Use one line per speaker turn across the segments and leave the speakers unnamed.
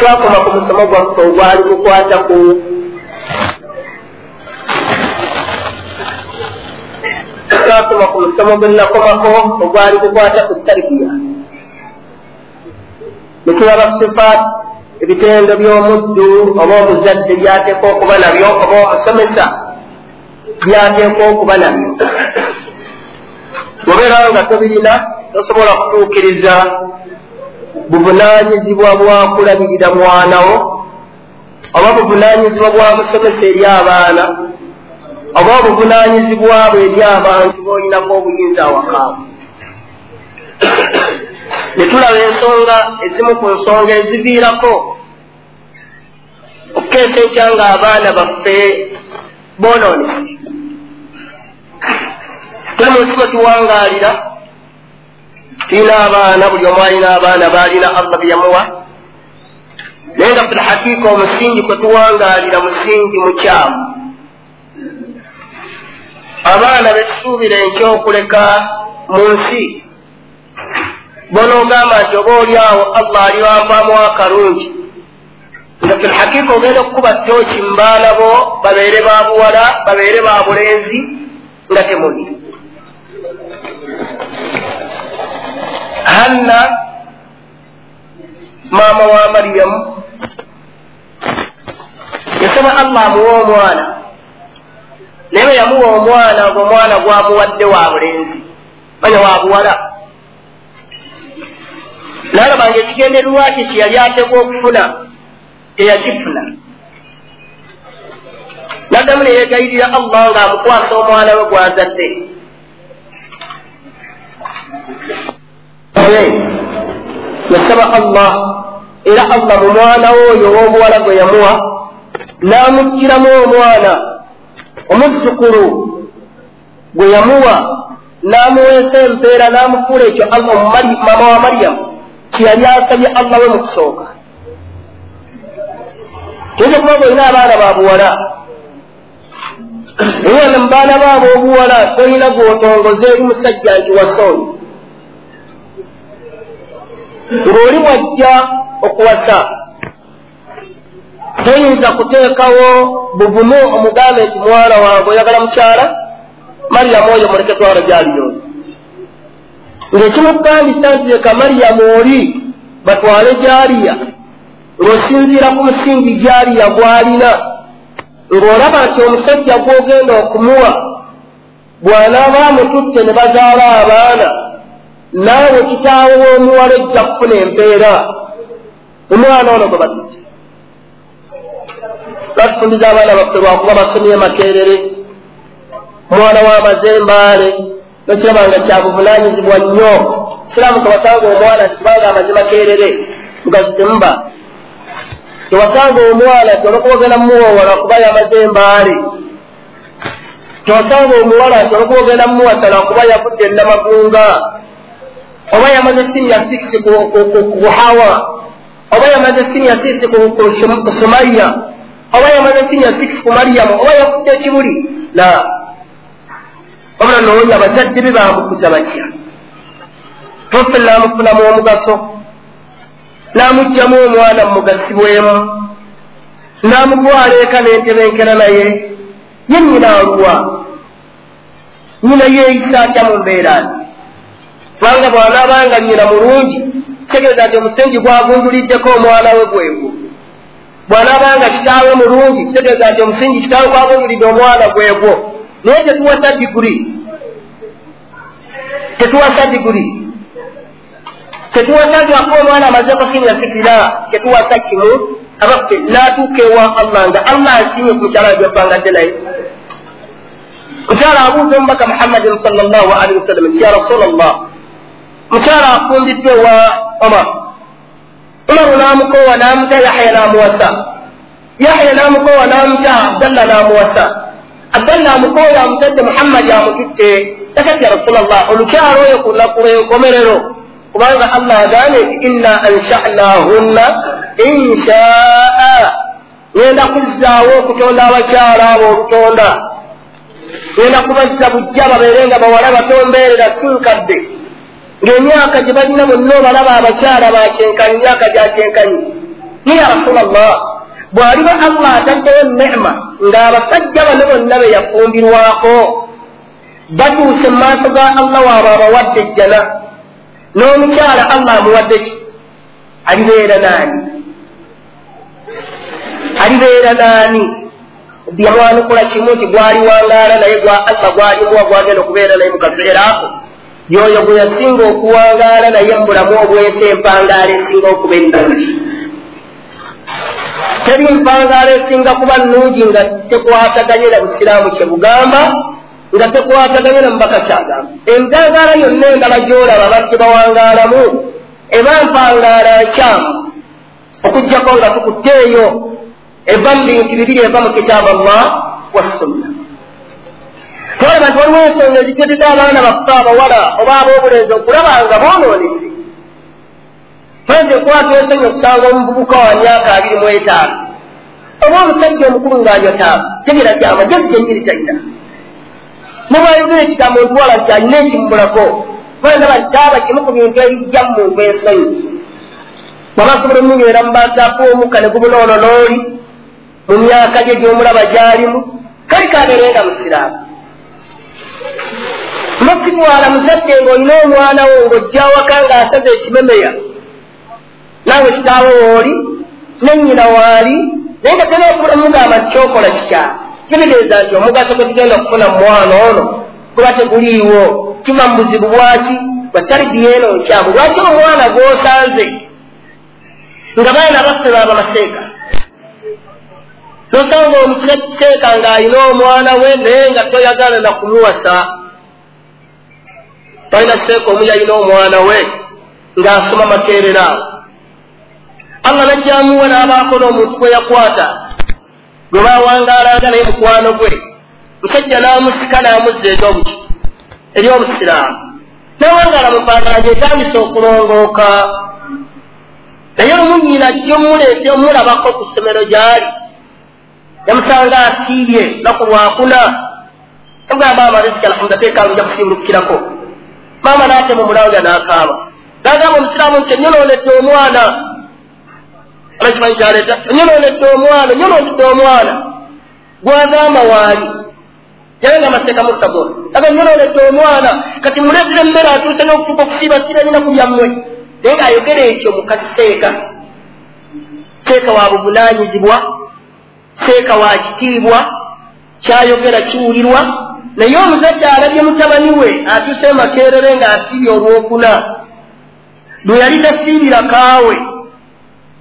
twakoma ku musomo gwaffe ogwali gukwata ku twasoma ku musomo gwe nakomako ogwali gukwata ku tarbiya netulaba sifaat ebitendo by'omuddu oba omuzadde byateekwa okuba nabyo oba omusomesa byateekwa okuba nabyo. Obeera nga tobirina tosobola kutuukiriza buvunanyizibwa bwa kulabirira mwanawo oba buvunanyizibwa bwa musomesa eri abaana oba obuvunanyizibwa bwe eri abantu boolinaku obuyinza awakaamu ne tulaba ensonga ezimu ku nsonga eziviirako okukeesa ekya nga abaana baffe bonoonese. Tuli mu nsi bwe tuwangaalira tulina abaana buli omu alina abaana baalina allah bye yamuwa. Naye nga filhakiika omusingi kwe tuwangaalira musingi mukyamu. Abaana betusuubira enkyokuleka mu nsi. Bonoogamba nti oba oli awo allah aliwampaamu akalungi. Nga filhakiika ogenda okukuba tooki mu baana bo babeere ba buwala babeere ba bulenzi nga temuli hanna maama wa mariyamu yasaba allah amuwa omwana. Naye bwe yamuwa omwana ngaomwana gwamuwadde wa bulenzi manya wa buwala. Nalabanga ekigendererwa kye kyeyali atekwa okufuna teyakifuna. Naddamu neyegayirira allah ngaamukwasa omwana we gwazadde yasaba allah era allah mu mwana we oyo ow'obuwala gwe yamuwa n'amugiramu omwana omuzzukulu gwe yamuwa n'amuweesa empeera n'amufuula ekyo allah mama wa mariyamu kyeyali asabye allah we mu kusooka tuyinza kuba bwolina abaana ba buwala era mu baana baabo obuwala tolina gwotongoza eri musajja nti wasoonyi ng'oli wajja okuwasa. Toyinza kuteekawo buvumu omugambe nti mwana wange oyagala mukyala mariyamu oyo muleke twala gyaliyoyo ng'ekimugambisa nti leka mariyamu oli batwale gyaliya. Ng'osinziira ku musingi gyaliya gw'alina. Ng'olaba nti omusajja gw'ogenda okumuwa bw'anaaba amututte ne bazaala abaana naawe kitaawe w'omuwala ojja kufuna empeera omwana ono gwe batutte batufundiza abaana baffe lwakuba basomye makerere omwana w'amazembaale nokirabanga kyabuvunanyizibwa nnyo siraamu tewasanga omwana nti kubanga amaze makerere mugazi temuba tewasanga omwana nti olwokuba ogenda mumuwowola kuba yamaze embaale tewasanga omuwala nti olwokuba ogenda mumuwasala kuba yavudde enamagunga oba yamaze siniya six ku buhawa oba yamaze siniya six ku sumaya oba yamaze siniya six ku mariyamu oba yavudde ekibuli la wabula noonya abazadde be bamukuza batya tofe naamufunamu omugaso n'amugjamu omwana mugasibwemu n'amutwala eka n'entebenkera naye ye. Nyina aluwa nyina yeeyisa atya mu mbeera nti kubanga bw'anaabanga nyina mulungi kitegeeza nti omusingi gwagunjuliddeko omwana we gwegwo bw'anaabanga kitaawe mulungi kitegeeza nti omusingi kitaawe gwagunjulidde omwana gwegwo naye tetuwasa diguri. Tetuwasa diguri. Tetuwasa lwako omwana amazeko sinya sikira tetuwasa kimu abaffe n'atuuka ewa allah nga allah asiimye ku mukyala gyebangadde naye. Mukyala abuuza omubaka muhammadin sal llahu alihi wasallam nti ya rasula llah mukyala afundiddwe wa omar. Umaru n'amukoowa n'amuta yahya n'amuwasa. Yahya n'amukoowa n'amuta abdallah n'amuwasa. Abdallah amukoowa amutadde muhammadi amututte takati ya rasula llah omukyala oyo ku lunaku lw'enkomerero. Kubanga allah agambye nti inna anshanahunna inshaa ngenda kuzzaawo okutonda abakyala abo olutonda. Ngenda kubazza bujja babeere nga bawala batombeerera sinkadde ng'emyaka gye balina bonna obalaba abakyala bakyenkanyi myaka gya kyenkanyi ni ya rasula llah bw'aliba allah ataddewo nema ng'abasajja bano bonna be yafumbirwako batuuse mu maaso ga allah waabo abawadde ejjana n'omukyala allah amuwadde ki? Alibeera naani. Alibeera naani. Yamwanukula kimu nti gwali wangaala naye gwa allah gwalimuwa gwagenda okubeera naye mu kaseera ako yoyo gwe yasinga okuwangaala naye mu bulamu obwensi empangaala esinga okuba ennungi teri mpangaala esinga kuba nnungi nga tekwataganye na busiraamu kye bugamba nga tekwataganye na mubaka kyagamba. Empangaala yonna endala gyolaba badde bawangaalamu eba mpangaala nkyamu. Okugjako nga tukutteeyo eva mu bintu bibiri eva mu kitaabu allah wassunna ensonga ezijjotedde abaana baffe abawala oba ab'obulenzi okulaba nga boonoonese. Tweze kwata ensonyi okusanga omuvubuka wa myaka abiri mu etaano. Oba omusajja omukulu ng'anyotaaba tegera ti amagezi genyiri talina mubwayogera ekigambo ntiwala nti alina ekimulako kwendaba nti taaba kimu ku bintu ebijja mu muntu ensonyi. Wabasobola omunywera mu baatako omukka ne gubunoono n'oli mu myaka gye gy'omulaba gy'alimu kali kabeerenga musiraamu makitwala muzadde ng'olina omwana wo ng'ojja waka ng'asaza ekimemeya naawe kitaawo wooli nennyina waali naye nga okubula mugamba nti kyokola kikya kitegeeza nti omugaso gwe tugenda okufuna mu mwana ono guba teguliiwo kiva mu buzibu bwaki? Bwatalibiya eno nkyamu. Lwaki omwana gw'osanze nga baana baffe baaba maseeka? Nosanga omukira kiseeka ng'alina omwana we naye nga toyagala na kumuwasa talina seeka omu yalina omwana we ng'asoma makeerera allah najjamuwe n'abaako n'omuntu gwe yakwata gwe bawangaalanga naye mukwano gwe. Musajja n'amusika n'amuzza eryobuki eryobusiraamu nawangaala mupanganje etandisa okulongooka. Naye omunyina gyomuleete omulabako ku ssomero gy'ali yamusanga asiibye naku lwakuna. Ogamba amariziki alhamdulila teekaluja kusimbulukirako maama n'atema omulawuja n'akaaba gagamba omusiraamu nti enyonoonedde omwana alakimanyi kyaleeta enyonoonedde omwana enyonoonedde omwana gwagamba waali yabenga amaseeka mukagona aga enyonoonedde omwana kati muleetera emmere atuuse n'okutuuka okusiiba siranyina kulyammwe naye ng'ayogera ekyo mukazi seeka wa buvunanyizibwa seeka wa kitiibwa kyayogera kiwulirwa naye omuzadde alabye mutabani we atuuse makerere ng'asiibye olwokuna. Lwe yali tasiibira kaawe.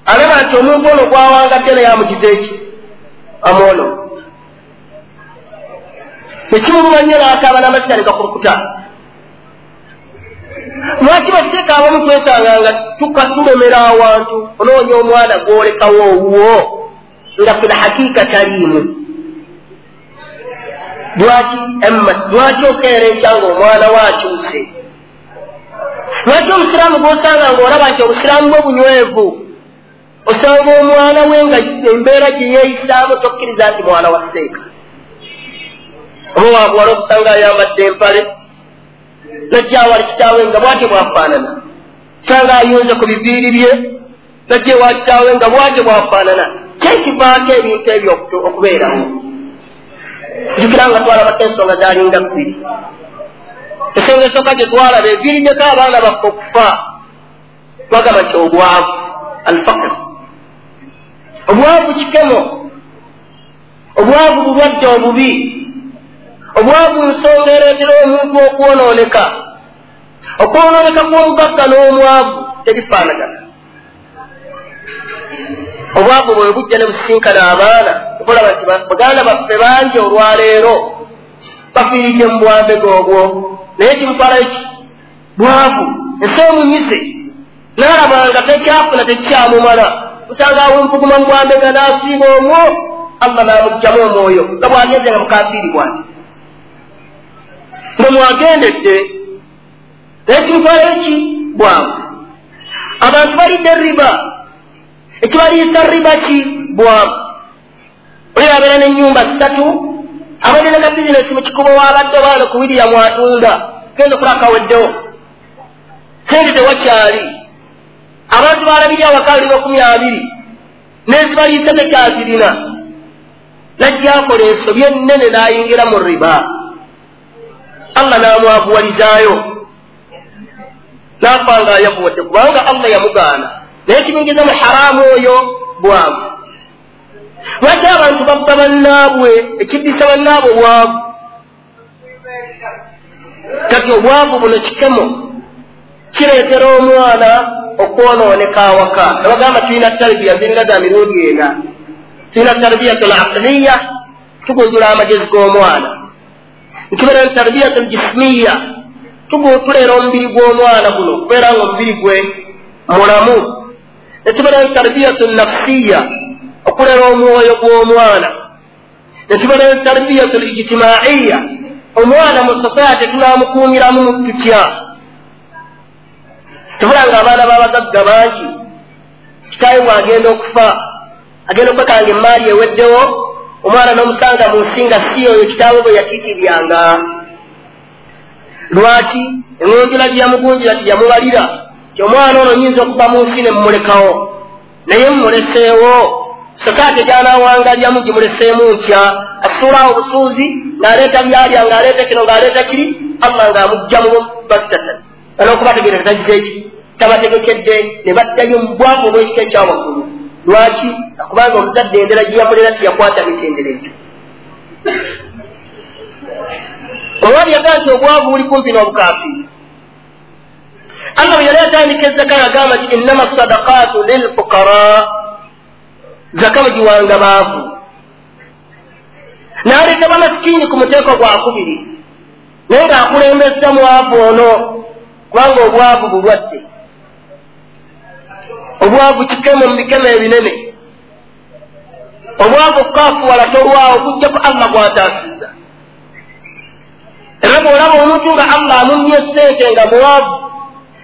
Alaba nti omuntu ono gwawangadde naye amugize eki? Amwono. Ekimuluma nnyo n'akaaba n'amazina ne gakulukuta lwaki baseeka abamu twesanga nga tulemera awantu onoonya omwana gwolekawo owuwo? Nga fil hakiika taliimu lwaki lwaki okeera ekya nga omwana we akyuse lwaki obusiraamu gwosanga ngaolaba nti obusiraamu bwe bunywevu? Osanga omwana we nga embeera gye yeeyisaamu tokkiriza nti mwana wa seeka oba wabuwala okusanga ayambadde empale najjawali kitaawe nga bwatyo bwafaanana. Sanga ayunze ku biviiri bye najja ewa kitaawe nga bwatyo bwafaanana. Kyekivaako ebintu ebyo okubeerawo jukira nga twalabako ensonga zalinga bbiri ensonga esooka gye twalaba evirinyeko abaana baffe okufa twagamba nti obwavu alfakir obwavu kikemo obwavu bulwadde obubi obwavu nsonga ereetera omuntu okwonooneka okwonooneka kw'omugagga n'omwavu tebifaanagana obwavu bwe bujja ne businkana abaana okulaba nti baganda baffe bangi olwaleero. Bafiiridde mu bwambega obwo naye kimutwalayo ki? Bwavu. Ensi emunyise n'alabanga tekyafuna tekyamumala. Usanga awumpuguma mu bwambega n'asiiba omwo allah n'amugjamu omwoyo. Nga bwagenze nga mukafiiri bwati. Nga mwagendedde naye kimutwalayo ki? Bwavu. Abantu balidde riba. Ekibaliisa riba ki? Bwavu oli abeera n'ennyumba ssatu abadde ne ka bizinesi mu kikubo waabadde obaana ku wiriya mwatunda. Genda okulaba kaweddewo sente tewakyali. Abantu baalabiri awaka luli makumi abiri nezibaliisa tekyazirina najjakola ensobi ennene n'ayingira mu riba. Allah n'amwavuwalizaayo n'afa nga ayavuwadde kubanga allah yamugaana. Naye kibingiza mu haraamu oyo bwavu lwaki abantu babba bannaabwe ekiddisa bannaabwe obwavu? Kati obwavu buno kikemo kireetera omwana okwonooneka awaka. Nebagamba tulina tarbiya zirina za mirundi ena. Tulina tarbiyatu l aqliya tugunjula amagezi g'omwana. Ntubeera ni tarbiyatu ljismiya tuleera omubiri gw'omwana guno kubeera nga omubiri gwe mulamu. Netubeera ni tarbiyatu nafsiya okuleera omwoyo gw'omwana. Ni tarbiyatu lijtimaiya omwana mu society tunamukuumiramu tutya? Tubula nga abaana b'abagagga bangi. Kitaawe bwagenda okufa agenda okwekanga emaali eweddewo omwana n'omusanga mu nsi nga si oyo kitaawe bwe yatiitiryanga lwaki? Eŋonjula gye yamugunjira tiyamubalira ti omwana ono nyinza okuva mu nsi ne mumulekawo naye mumuleseewo sokaate gyanawangalyamu gimuleseemu ntya asuulawo obusuuzi ng'aleeta byalya ng'aleeta kino ng'aleeta kiri allah ng'amugja mu basitatan olwokubategeera tagizeki tabategekedde ne baddayo mu bwavu obwekika ekyawaggulu lwaki? Akubanga omuzadde endera gye yamulera tiyakwata mitendera ekyo omwami yagaa nti obwavu buli kumpi n'obukafiri allah bwe yali atandika ezaka yagamba nti innama sadakaatu lilfukara zaka bagiwanga baavu n'aleeta bamasikini ku muteeko gwakubiri naye ng'akulembesa mwavu ono kubanga obwavu bulwadde obwavu kikeme mu bikeme ebinene. Obwavu kafuwala tolwawo kujjaku allah gwataasiza era bw'olaba omuntu nga allah amumye sente nga mwavu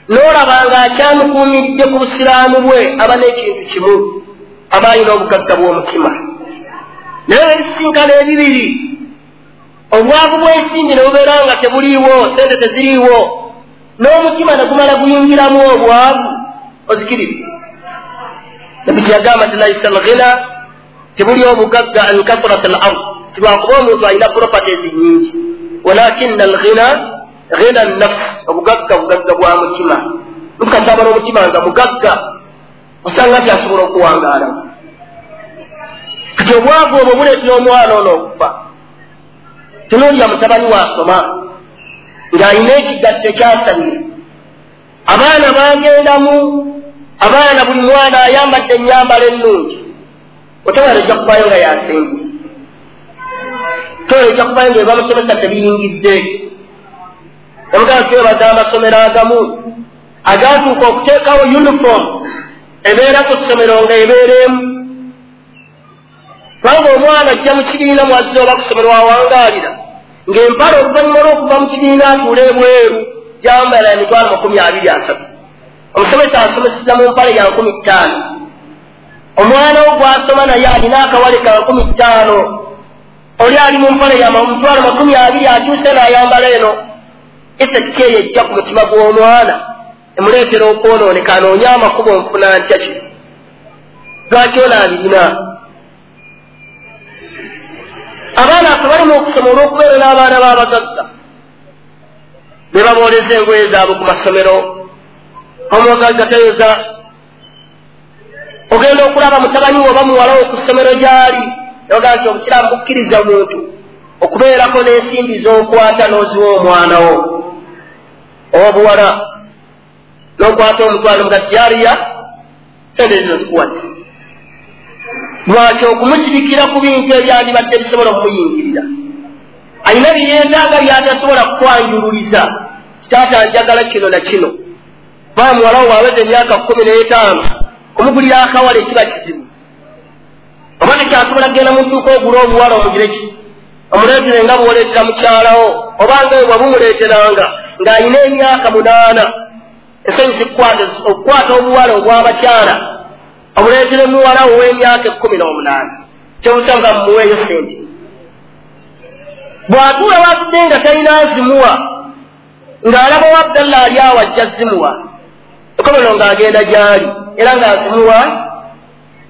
n'olaba nga akyamukuumidde ku busiraamu bwe aba n'ekintu kimu aba ayina obugagga bw'omutima. Naye ebisinkana ebibiri obwavu bw'ensimbi ne bubeera nga tebuliiwo sente teziriiwo n'omutima ne gumala guyingiramu obwavu ozikirire. Nabiki yagamba ti laisa lghina tebuli obugagga an kathurat al ard tibwakuba omuntu alina properties nyingi walakina alghina ghina nafsi obugagga bugagga bwa mutima. Mukasaba n'omutima nga mugagga osanga nti asobola okuwangaala. Kati obwavu obwo buleetera omwana ono okufa. Tunuulya mutabani wasoma ng'alina ekigatto kyasabire abaana bagendamu abaana buli mwana ayambadde enyambala ennungi. Otewala ojja kubayo nga yasengi tewala ojja kubayo nga ebamusomesa tebiyingidde. Emugamba twebaza amasomero agamu agatuuka okuteekawo uniform ebeera ku ssomero nga ebeeremu. Kubanga omwana ajja mu kibiina mwazze oba ku ssomero wawangaalira ng'empala oluvannyuma lw'okuva mu kibiina atuula ebweru gyambala emitwalo makumi abiri asatu. Omusomesa asomeseza mu mpale ya nkumi ttaano. Omwana wo gwasoma naye alina akawale ka nkumi ttaano. Oli ali mu mpale ya mutwalo makumi abiri akyuse n'ayambala eno. Efekiti eyo ejja ku mutima gw'omwana emuleetera okwonooneka anoonye amakubo nfuna ntya ki? Lwaki ono abirina? Abaana afe bali mu okusoma olw'okubeera n'abaana b'abagagga. Ne babooleza engoye zaabwe ku masomero. Omugagga tayoza ogenda okulaba mutabani we oba muwalawo ku ssomero gy'ali. Yogaa nti obukiramu bukkiriza muntu okubeerako n'ensimbi z'okwata n'oziwa omwana wo. Obuwala n'okwata omutwalo nga tiyariya sente zino zikuwadde lwaki okumusibikira ku bintu ebyandibadde bisobola okumuyingirira alina byeyeetaaga byatasobola kukwanjululiza. Kitaata njagala kino na kino. Baa muwalawo bwaweza emyaka kumi n'etaano kumugulira akawala ekiba kizibu. Oba tekyasobola kgenda mu dduuka ogula obuwala omugireki omuleetere nga bwoleetera mukyalawo oba nga we bwabumuleeteranga ng'alina emyaka munaana ensonyi zikukwata obuwala obw'abakyala omuleetere muwalawo ow'emyaka ekkumi n'omunaana. Kyobusanga mumuweeyo sente bw'atuula watudde nga talina azimuwa ng'alaba wa abdalla ali awo ajja zimuwa ekomero ng'agenda gy'ali era ng'azimuwa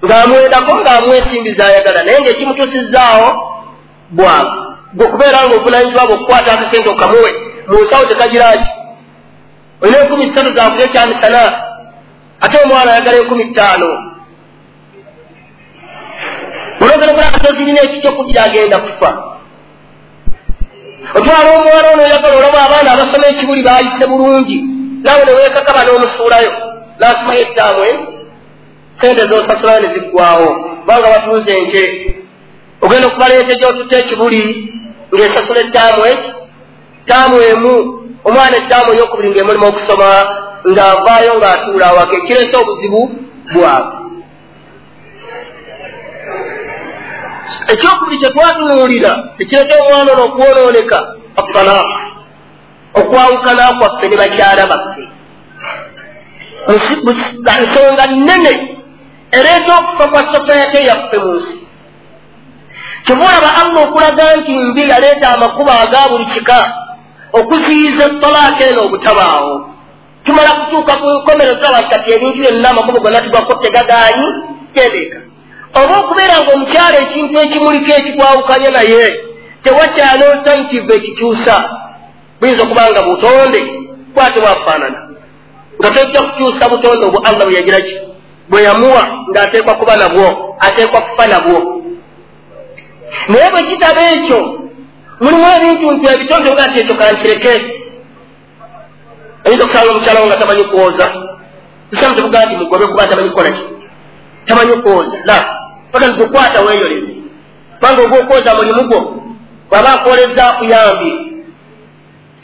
ng'amwendako ng'amwesimbi zayagala naye ngaekimutuusizaawo bwavu gwe okubeera nga obuvunanyizibwa bwe okukwata akasente okamuwe mu nsawo tekagiraki olina enkumi ssatu zakulya ekyamisana ate omwana ayagala enkumi ttaano. Olwogera okulaba tozirina ekikyokulya agenda kufa. Otwala omwana ono oyagala olaba abaana abasoma ekibuli bayise bulungi. Naawe neweekakaba n'omusuulayo. Nasomayo ettaamu ezi sente zosasulayo ne ziggwawo kubanga batuuza enke ogenda okubaleeta gyotutta ekibuli ng'esasula ettaamu eki ttaamu emu omwana ettaamu eyokubiri ng'emulimu okusoma ng'avaayo ng'atuula awaka ekireese obuzibu bwabwe. Ekyokubiri kyetwatunuulira ekireeta omwana ono okwonooneka afanaafu okwawukana kwaffe ne bakyala baffe. Nsonga nnene ereeta okufa kwa sosayate yaffe mu nsi. Kyebulaba allah okulaga nti mbi yaleeta amakuba aga buli kika okuziyiza etolaaka eno obutabaawo tumala kutuuka ku nkomero tulaba kati ebintu byonna amakubo gonna tugako tegagaanyi gendeeka oba okubeera ngaomukyala ekintu ekimuliko ekikwawukanya naye tewakyala alternative ekikyusa buyinza okuba nga butonde bwate bwafaanana. Nga tojja kukyusa butonde obwo allah bwe yagira ki? Bwe yamuwa ng'ateekwa kuba nabwo ateekwa kufa nabwo. Naye bwe kitaba ekyo mulimu ebintu nti ebitonde nga ti ekyo kankireke ayinza okusanga omukyala wo nga tamanyi kwoza tusamu tevuga nti mugobe kuba tamanyi kukolaki tamanyi kwoza la paka nikukwata weeyoleze kubanga oba okwoza mulimu gwo bwaba akwoleza akuyambye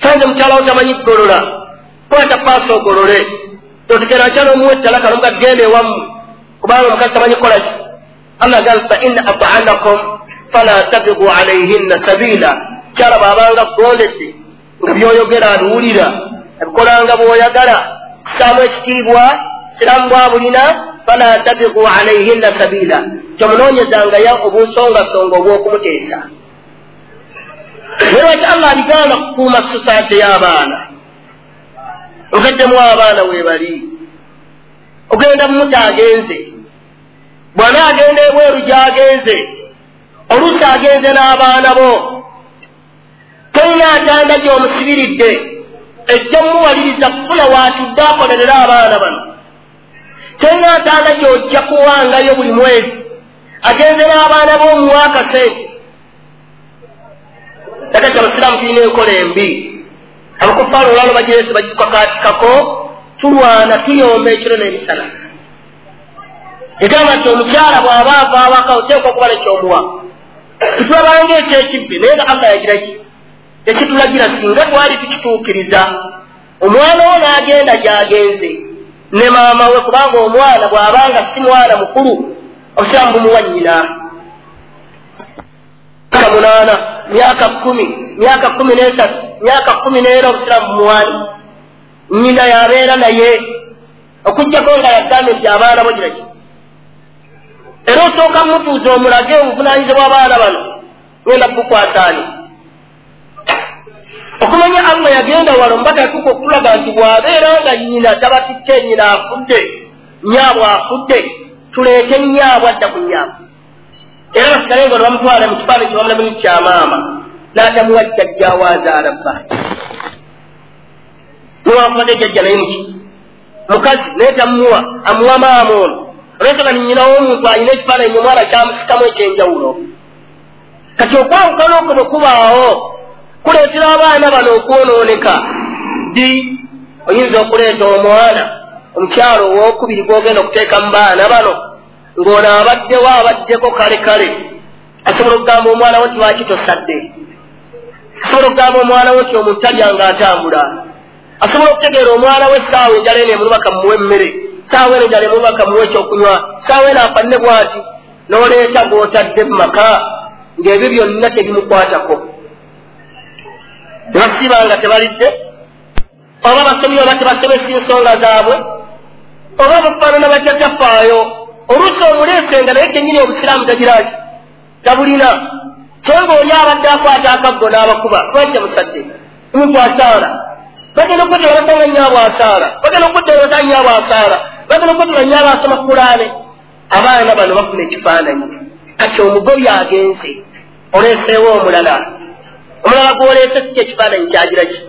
sanze mukyala wo tamanyi kugolola. Kwata paasi ogolole totekera nkyala omuwa ettalaka nomuga genda ewamu kubanga omukazi tamanyi kukolaki allah gal fa in atanakum fala tabigu alaihinna sabila kyala bwabanga kugondedde nga byoyogera aluwulira ebikolanga bwoyagala kusaamu ekitiibwa siramu bwabulina fala tabigu alaihinna sabila. Kyomunoonyezangaya obunsongasonga obwokumuteesa. Naye lwaki allah aligamba kukuuma sosaate y'abaana? Ogaddemu abaana weebali ogenda mumuta agenze bwana agenda ebweru gyagenze oluusi agenze n'abaana bo. Tolina atanda gy'omusibiridde ejja mumuwaliriza kufuna waatudde akolerera abaana bano. Tolina atanda gy'ojja kuwangayo buli mwezi agenze n'abaana b'omuwaaka sente. Nakati abasiraamu tulina enkola embi. Abakufaala olwalo bagirese bagikakaatikako tulwana tuyomba ekiro n'emisana. Egamba nti omukyala bw'aba ava awaka oteekwa okuba nekyomuwa tutulabanga ekyekibbi naye nga allah yagiraki ekitulagira singa twali tukituukiriza omwana wo n'agenda gy'agenze ne maama we kubanga omwana bw'abanga si mwana mukulu obusiramu bumuwa nnyina. Myaka munaana myaka kkumi myaka kkumi n'esatu myaka kkumi n'era obusiramu bumuwani nnyina yabeera naye. Okugjako nga yagambye nti abaana bo giraki era osooka mutuuza omulage obuvunanyizibwa abaana bano genda bukwasaani okumanya allah yagenda wano mbatatuka okulaga nti bw'abeera nga nnyina tabatutte nnyina afudde nyaabwe afudde tuleete nyaabwe adda ku nyaabwe era basigale nga bamutwala mu kifaani kyebamulamu kya maama n'atamuwa jjajjaawo azaala bba niwafadde jjajja naye muki mukazi naye tamuwa amuwa maama ono olwensonga ninyina w'omuntu alina ekifaananyi omwana kyamusikamu ekyenjawulo. Kati okwawukana okwo bwe kubaawo kuleetera abaana bano okwonooneka. Di oyinza okuleeta omwana omukyalo owokubiri gwogenda okuteeka mu baana bano ng'ono abaddewo abaddeko kale kale. Asobola okugamba omwana wo nti lwaki tosadde? Asobola okugamba omwana wo nti omuntu talya ng'atambula. Asobola okutegeera omwana we essaawa enjala eno emulubaka mumuwe emmere saawa eno enjala emulubaka muwe ekyokunywa saawa eno afanne bwati n'oleeta gw'otadde mu maka ng'ebyo byonna tebimukwatako tebasiba nga tebalidde oba basomye oba tebasomesa ensonga zaabwe oba bafaanana bajjajjafaayo oluusi omuleesenga naye kenyini obusiraamu tagiraki tabulina. So ngaoli abadde akwata akaggo n'abakuba. Lwajja musadde omuntu asaala bagenda okwetala basanga nyaabo asaala bagenda okwetala basanga nyaabo asaala bagenda okwetala nyaabo asoma kulaane abaana bano bafuna ekifaananyi. Kati omugobi agenze oleeseewo omulala. Omulala gwoleese si kyo ekifaananyi kyagira ki?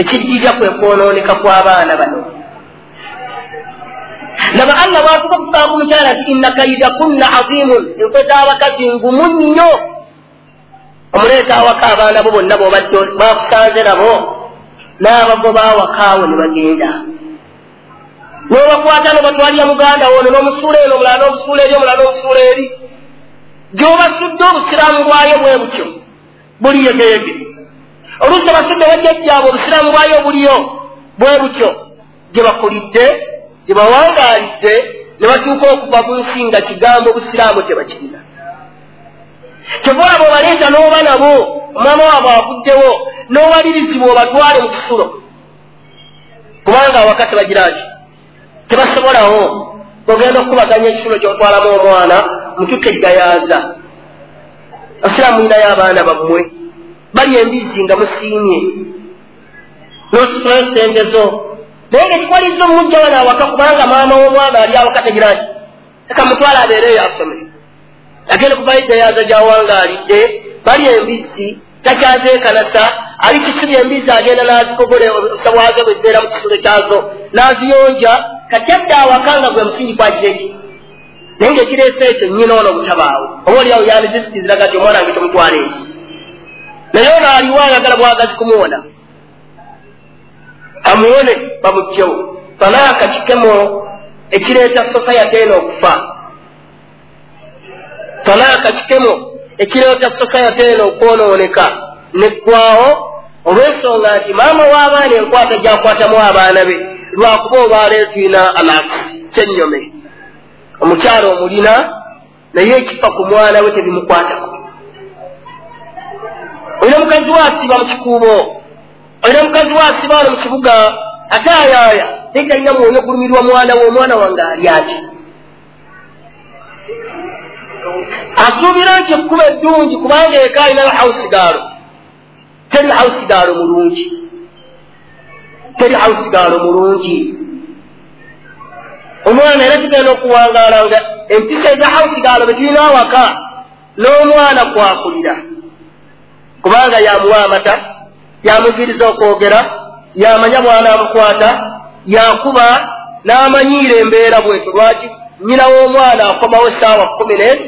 Ekijjija kwe kwonooneka kw'abaana bano. Laba allah bwafuka okukaa ku mukyala nti inna kaida kunna azimun enkwe z'abakazi ngumu nnyo omuleeta awaka abaana bo bonna bobadde bakusanze nabo. N'abagoba awakaawo ne bagenda n'obakwata nobatwalira muganda wono n'omusuula eno omulala n'obusuula eri omulala n'obusuula eri gy'obasudde obusiraamu bwayo bwe butyo buli yegeyege. Oluusi obasudde bajjajjaabwe obusiraamu bwayo buliyo bwe butyo gye bakulidde gye bawangaalidde ne batuuka okuva mu nsi nga kigambo busiraamu tebakirina kyovaolaba obaleeta n'oba nabo omwama waabwe avuddewo n'owalirizibwa obatwale mu kisulo. Kubanga awaka tebagira ki tebasobolawo ogenda okukubaganya ekisulo kyotwalamu omwana mutuke ejjayaaza asiraamu inayo abaana bammwe bali embizi nga musiimye. N'ositulayo sente zo. Naye nga ekikwaliza omujja wano awaka kubanga maama w'omwana ali awaka tegira nti eka mutwala abeereyo asome. Agenda kuvayo ejjayaaza gyawangaalidde bali embizi takyazeekanasa ali kisibya embizi agenda n'azikogole obusabwaze bwe zibeera mu kisulo kyazo n'aziyonja kati adde awaka nga gwe musingi kwagira eki naye ngaekireese ekyo nyina ono butabaawo oba oliawo yanizisikiriziraga ti omwana wange tomutwala eri. Naye ono aliwo ayagala bwagazi kumuwona. Amuwone bamugjewo talaaka kikemo ekireeta sosayate eno okufa. Talaaka kikemo ekireeta sosayate eno okwonooneka. Neggwawo olw'ensonga nti maama w'abaana enkwata gyakwatamu abaana be lwakuba obaaleetwina alakusi kyennyome omukyalo omulina naye ekifa ku mwana we tebimukwatako. Olina mukazi we asiba mu kikuubo olina mukazi we asiba wano mu kibuga ate ayaaya naye talina mwoyo ogulumirwa mwana we omwana wange ali ati asuubira nti ekkuba eddungi kubanga eka alinayo hausigaalo teri hausigaalo mulungi teri hausigaalo mulungi omwana era tugenda okuwangaala nga empisa eza hausigaalo betulina awaka n'omwana kwakulira kubanga yamuwa amata yamuviriza okwogera yamanya bwana amukwata yakuba n'amanyiira embeera bwetu lwaki nyina w'omwana akomawo essaawa kumi n'ezi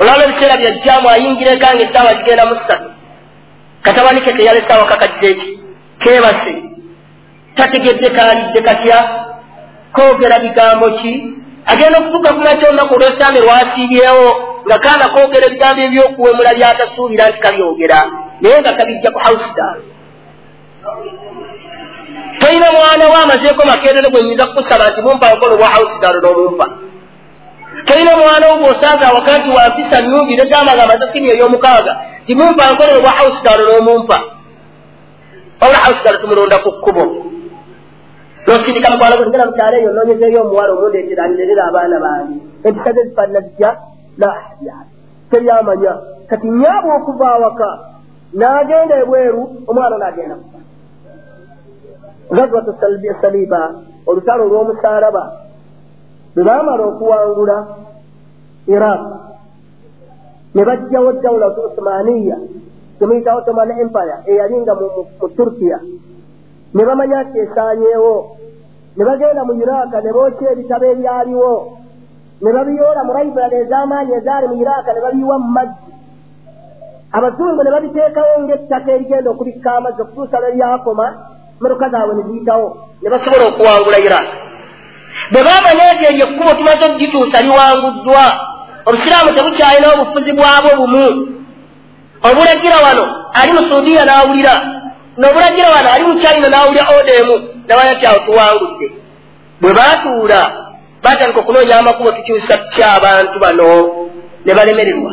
olwaba ebiseera byajjamu ayingira eka nga essaawa zigenda mu ssatu katabani ke keyala essaawa kakagize eki keebase tategedde kaalidde katya koogera bigambo ki? Agenda okutuuka kumakya olunaku olw'essambe lwasiibyewo nga kaana koogera ebigambo ebyokuwemula byatasuubira nti kabyogera naye nga kabijja ku hausidan tolina mwana we amazeeko makerere gwe nyinza kukusaba nti mumpa nkono bwa hausidan n'omumpa. Tolina mwana wo bw'osanga awaka nti wampisa nnungi negamba nga amaze sini ey'omukaaga ti mumpa nkono bwa hausidan n'omumpa. Wabula hausidan tumulonda ku kkubo nosindika mukwala gwe tugenda mukyalo eyo nonyezeeyo omuwala omundeetera anirerera abaana bange empisa ze zifaanana zitya la ahyaa teryamanya kati nyaabwe okuva awaka n'agenda ebweru omwana n'agenda kufa gazwatu saliba olutalo olw'omusaalaba bwe baamala okuwangula iraq. Ne bajjawo dawlatu usmaniya temuyita ottoman empire eyalinga mu turkiya ne bamanya nti esaanyeewo. Ne bagenda mu iraka ne bookya ebitabo ebyaliwo. Ne babiyoola mu laibulale ez'amaanyi ezaali mu iraka ne babiyiwa mu mazzi. Abazungu ne babiteekawo ng'ettaka erigenda okubikka amazzi okutuusa lweryakoma motoka zaabwe ne ziyitawo. Ne basobola okuwangula iraka bwe baamanya nti eryo ekkubo tumaze okugituusa liwanguddwa obusiraamu tebukyalinawo obufuzi bwabwo bumu obulagira wano ali mu suudiya n'awulira n'obulagira wano ali mu china n'awulira oda emu nabanya ti awo tuwangudde. Bwe baatuula baatandika okunoonya amakubo tukyusa ki abantu bano ne balemererwa.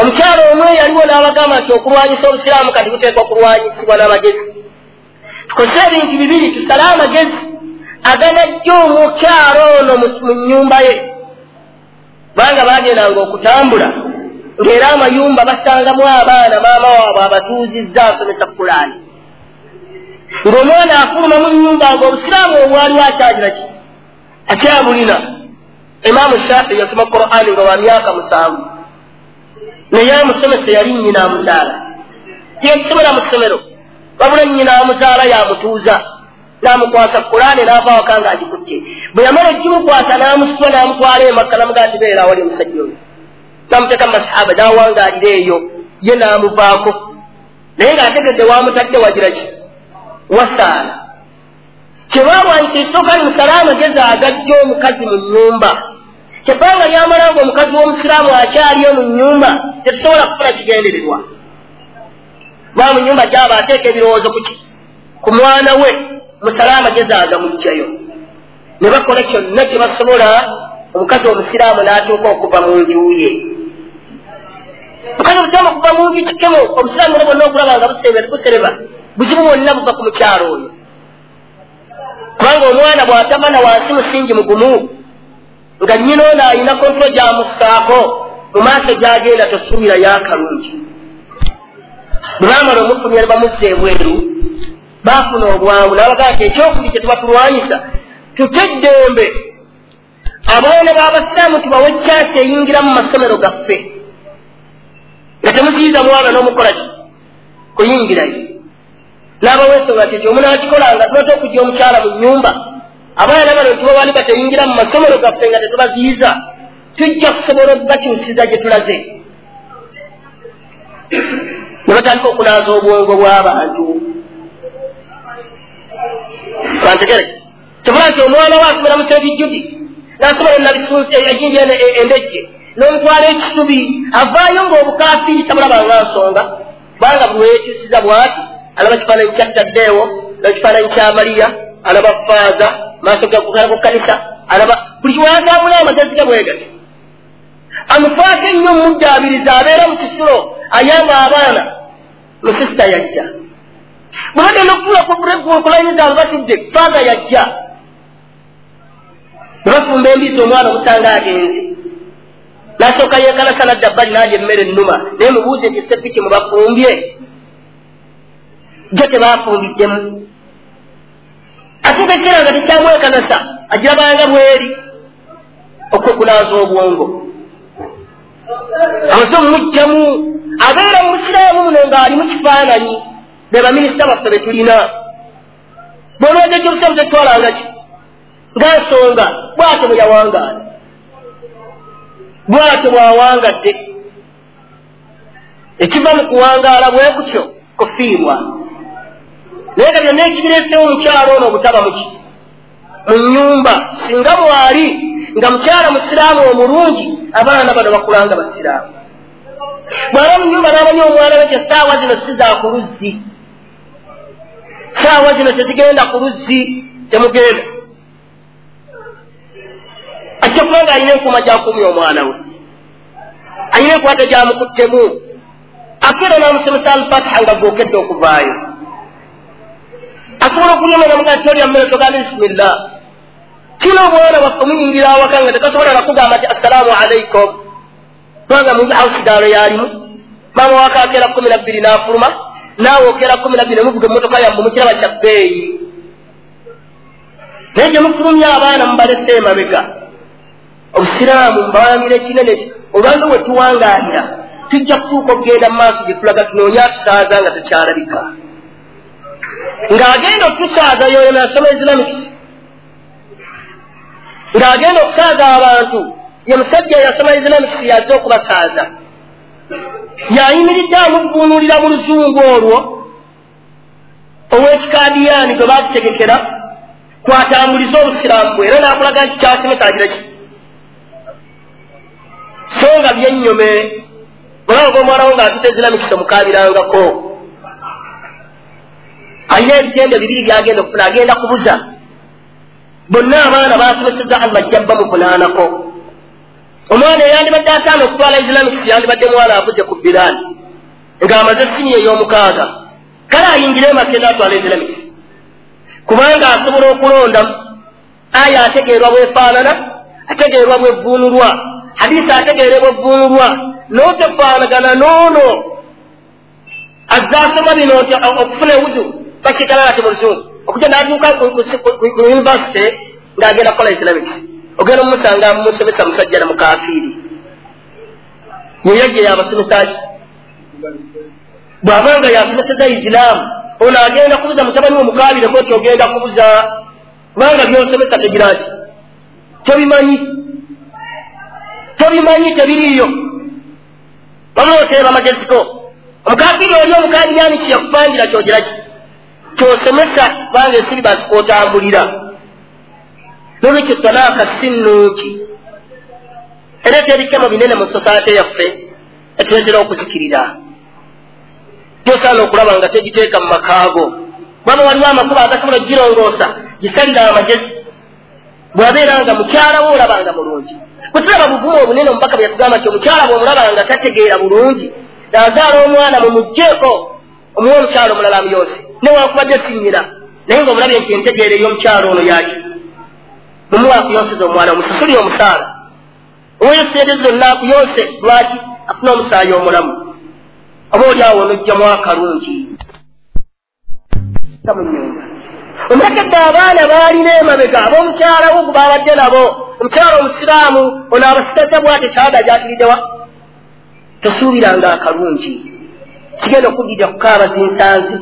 Omukyalo omwe yaliwo n'abagamba nti okulwanyisa obusiraamu kati buteekwa okulwanyisibwa n'amagezi. Tukozese ebintu bibiri tusale amagezi aganajja omukyalo ono mu nnyumba ye. Kubanga bagendanga okutambula ng'era amayumba basangamu abaana maama waabwe abatuuzizza asomesa kulaani ng'omwana afuluma mu nnyumba nga obusiraamu obwaliwo akyagira ki? Akyabulina imaamu shafi yasoma qurani nga wa myaka musanvu. Naye amusomesa yali nyina amuzaala. Yekusomera mu ssomero wabula nyina amuzaala yamutuuza namukwasa kurani naava waka nga agikutte bwe yamala ogimukwasa namusitwa namutwala emakka namugaa ti beera awali omusajja oyo namuteeka mu masahaba nawangaalira eyo ye namuvaako naye ngaategedde wamutadde wagira ki wasaala kyebabwa nti ekisooka ni musale amagezi agajja omukazi mu nnyumba kyebanga lyamala nga omukazi w'omusiraamu akyaliyo mu nnyumba tetusobola kufuna kigendererwa ba mu nyumba gyaba ateeka ebirowoozo kuki ku mwana we musale amagezi agamugjayo ne bakola kyonna kye basobola omukazi omusiraamu n'atuuka okuva mu njuye mukazi omusiraamu okuva mu nju kikemo obusiraamu ne bonna okulaba nga busereba buzibu bwonna buva ku mukyalo oyo kubanga omwana bw'atamana wansi musingi mugumu nga nnyina ono ayina kontrolo gyamussaako mu maaso gyagenda tosuubirayo akalungi bwe baamala omufumya ne bamuzza ebweru baafuna obwangu nabagaa nti ekyokuli kye tuba tulwanyisa tuteddembe abaana b'abasiraamu tubawe kyasi eyingira mu masomero gaffe nga temuziyiza mwana n'omukola ki? Kuyingirayo n'abaweesonga ti ekyo omunakikolanga tuleta okujja omukyala mu nyumba abaana bano tubawali bateyingira mu masomero gaffe nga tetubaziyiza. Tujja kusobola okubakyusiza gye tulaze. Ne batandika okunaaza obwongo bw'abantu kantegere kibula nti omwana we asomera mu sebijjudi n'asomera nabisunsi ejinja endejje n'omutwala ekisubi avaayo ng'obukafiiri tabulabanga nsonga kubanga buli weyekyusiza bw'ati alaba kifaananyi kyattaddeewo alaba kifaananyi kya maliya alaba faaza maaso gakukala ku kanisa alaba buli kiwazamula amagezi ge bwegati amufaako ennyo omuddaabiriza abeera mu kisulo ayamba abaana musisita yajja. Bwe bagenda okufula kulanyiza abo batudde faaza yajja. Ne bafumba embizi omwana omusanga agenze nasooka yekalasa nadda bbali nalya emmere ennuma naye mubuuze nti sepiki mubafumbye jo tebafumbiddemu atuuka ekiseera nga tekyamwekanasa agirabanga bweri okwekunaaza obwongo amaze omumugjamu abeera mumusiraamu muno ng'ali mu kifaananyi be baminisita baffe be tulina bwolwegejja obusabu tetwalanga ki nga nsonga bwatyo bwe yawangaala bwatyo bwawangadde ekiva mu kuwangaala bwe kutyo kufiirwa naye nga byonna ekibireesewo omukyalo ono obutaba muki mu nyumba singa mwali nga mukyala musiraamu omulungi abaana bano bakulanga basiraamu. Bwaba mu nyumba n'amanyi omwana we kye saawa zino si za ku luzzi. Saawa zino tezigenda ku luzzi temugenda ajja kuba nga alina enkuuma gyakuumya omwana we. Alina enkwata gyamukuttemu akeera n'amusomesa alfatiha nga gookedde okuvaayo. Asobola okulyama namugaa tolya mmere togamba bisimillah kino obwana bwaffe muyingira awaka nga tekasobola nakugamba nti assalaamu alaikum kubanga mu hausidaalo yalimu maama waka akeera kumi nabbiri n'afuluma naawe okeera kumi nabbiri nemuvuga emmotoka yammwe mukiraba kya bbeeyi. Naye gye mufulumya abaana mubalese emabega obusiraamu mubawangire ekinene olwanga we tuwangaalira tujja kutuuka okugenda mu maaso gye tulaga tunoonya atusaaza nga tekyalabika ng'agenda otusaaza yoyo nasoma islamics ng'agenda okusaaza abantu ye musajja yasoma islamics yaze okubasaaza. Yayimiridde amuvuunulira mu luzungu olwo ow'ekikadiyani gwe bakutegekera kwatambuliza obusiraamu bwe era n'akulaga nti kyasimesa agira ki so nga byennyome olaba omwana wo ng'atuta islamics omukabirangako alina ebitende bibiri byagenda okufuna agenda kubuza. Bonna abaana basomeseza allah jjabba muvunaanako omwana eyandibadde asaana okutwala islamics yandibadde mwana avudde ku biraani ng'amaze sini ey'omukaaga. Kale ayingire makenda atwala islamics kubanga asobola okulondamu aya ategeerwa bwefaanana ategeerwa bwevuunulwa hadisi ategeerebwa bvuunulwa n'otefaanagana n'ono azze asoma bino nti okufuna ewuzu bakigalala ti muluzungu okujja n'atuuka ku univesity ng'agenda kukola islamics ogenda mumusanga mumusomesa musajja na mukafiiri yeyajja yabasomesaki bw'abanga yasomeseza isiraamu ono agenda kubuza mutabani we mukabireko ti ogenda kubuza kubanga byosomesa tegiraki tobimanyi tobimanyi tebiriiyo wabula oteeba mageziko omukafiri oli omukadiyani kyeyakupangira kyogeraki kyosomesa kubanga ensiri bazikwotambulira nolwekyo talaaka si nnungi era terikemo binene mu sosaate yaffe etuletera okuzikirira gyosaana okulaba nga tegiteeka mu makaago bwaba waliwo amakuba agasobola gigirongoosa gisalira amagezi bwabeera nga mukyala we olabanga mulungi bwetulaba buvumu obunene omubaka bwe yatugamba nti omukyala bwe omulabanga tategeera bulungi naazaala omwana mumugjeeko omuwe omukyala omulala amuyonse newankubadde sinyira naye nga omulabye nti entegeera ey'omukyala ono yaki mumuwe akuyonseza omwana omusasuli omusaala. Oweyo sente zonna akuyonse lwaki afuna omusaayi omulamu? Oba oli awo nojjamu akalungi? Mu nyumba omulekedde abaana baalina emabega ab'omukyalawo gubabadde nabo omukyala omusiraamu ono abasigaza bwate kyada gyatuliddewa tosuubiranga akalungi. Kigenda okuddirira kukaaba zinsanzi.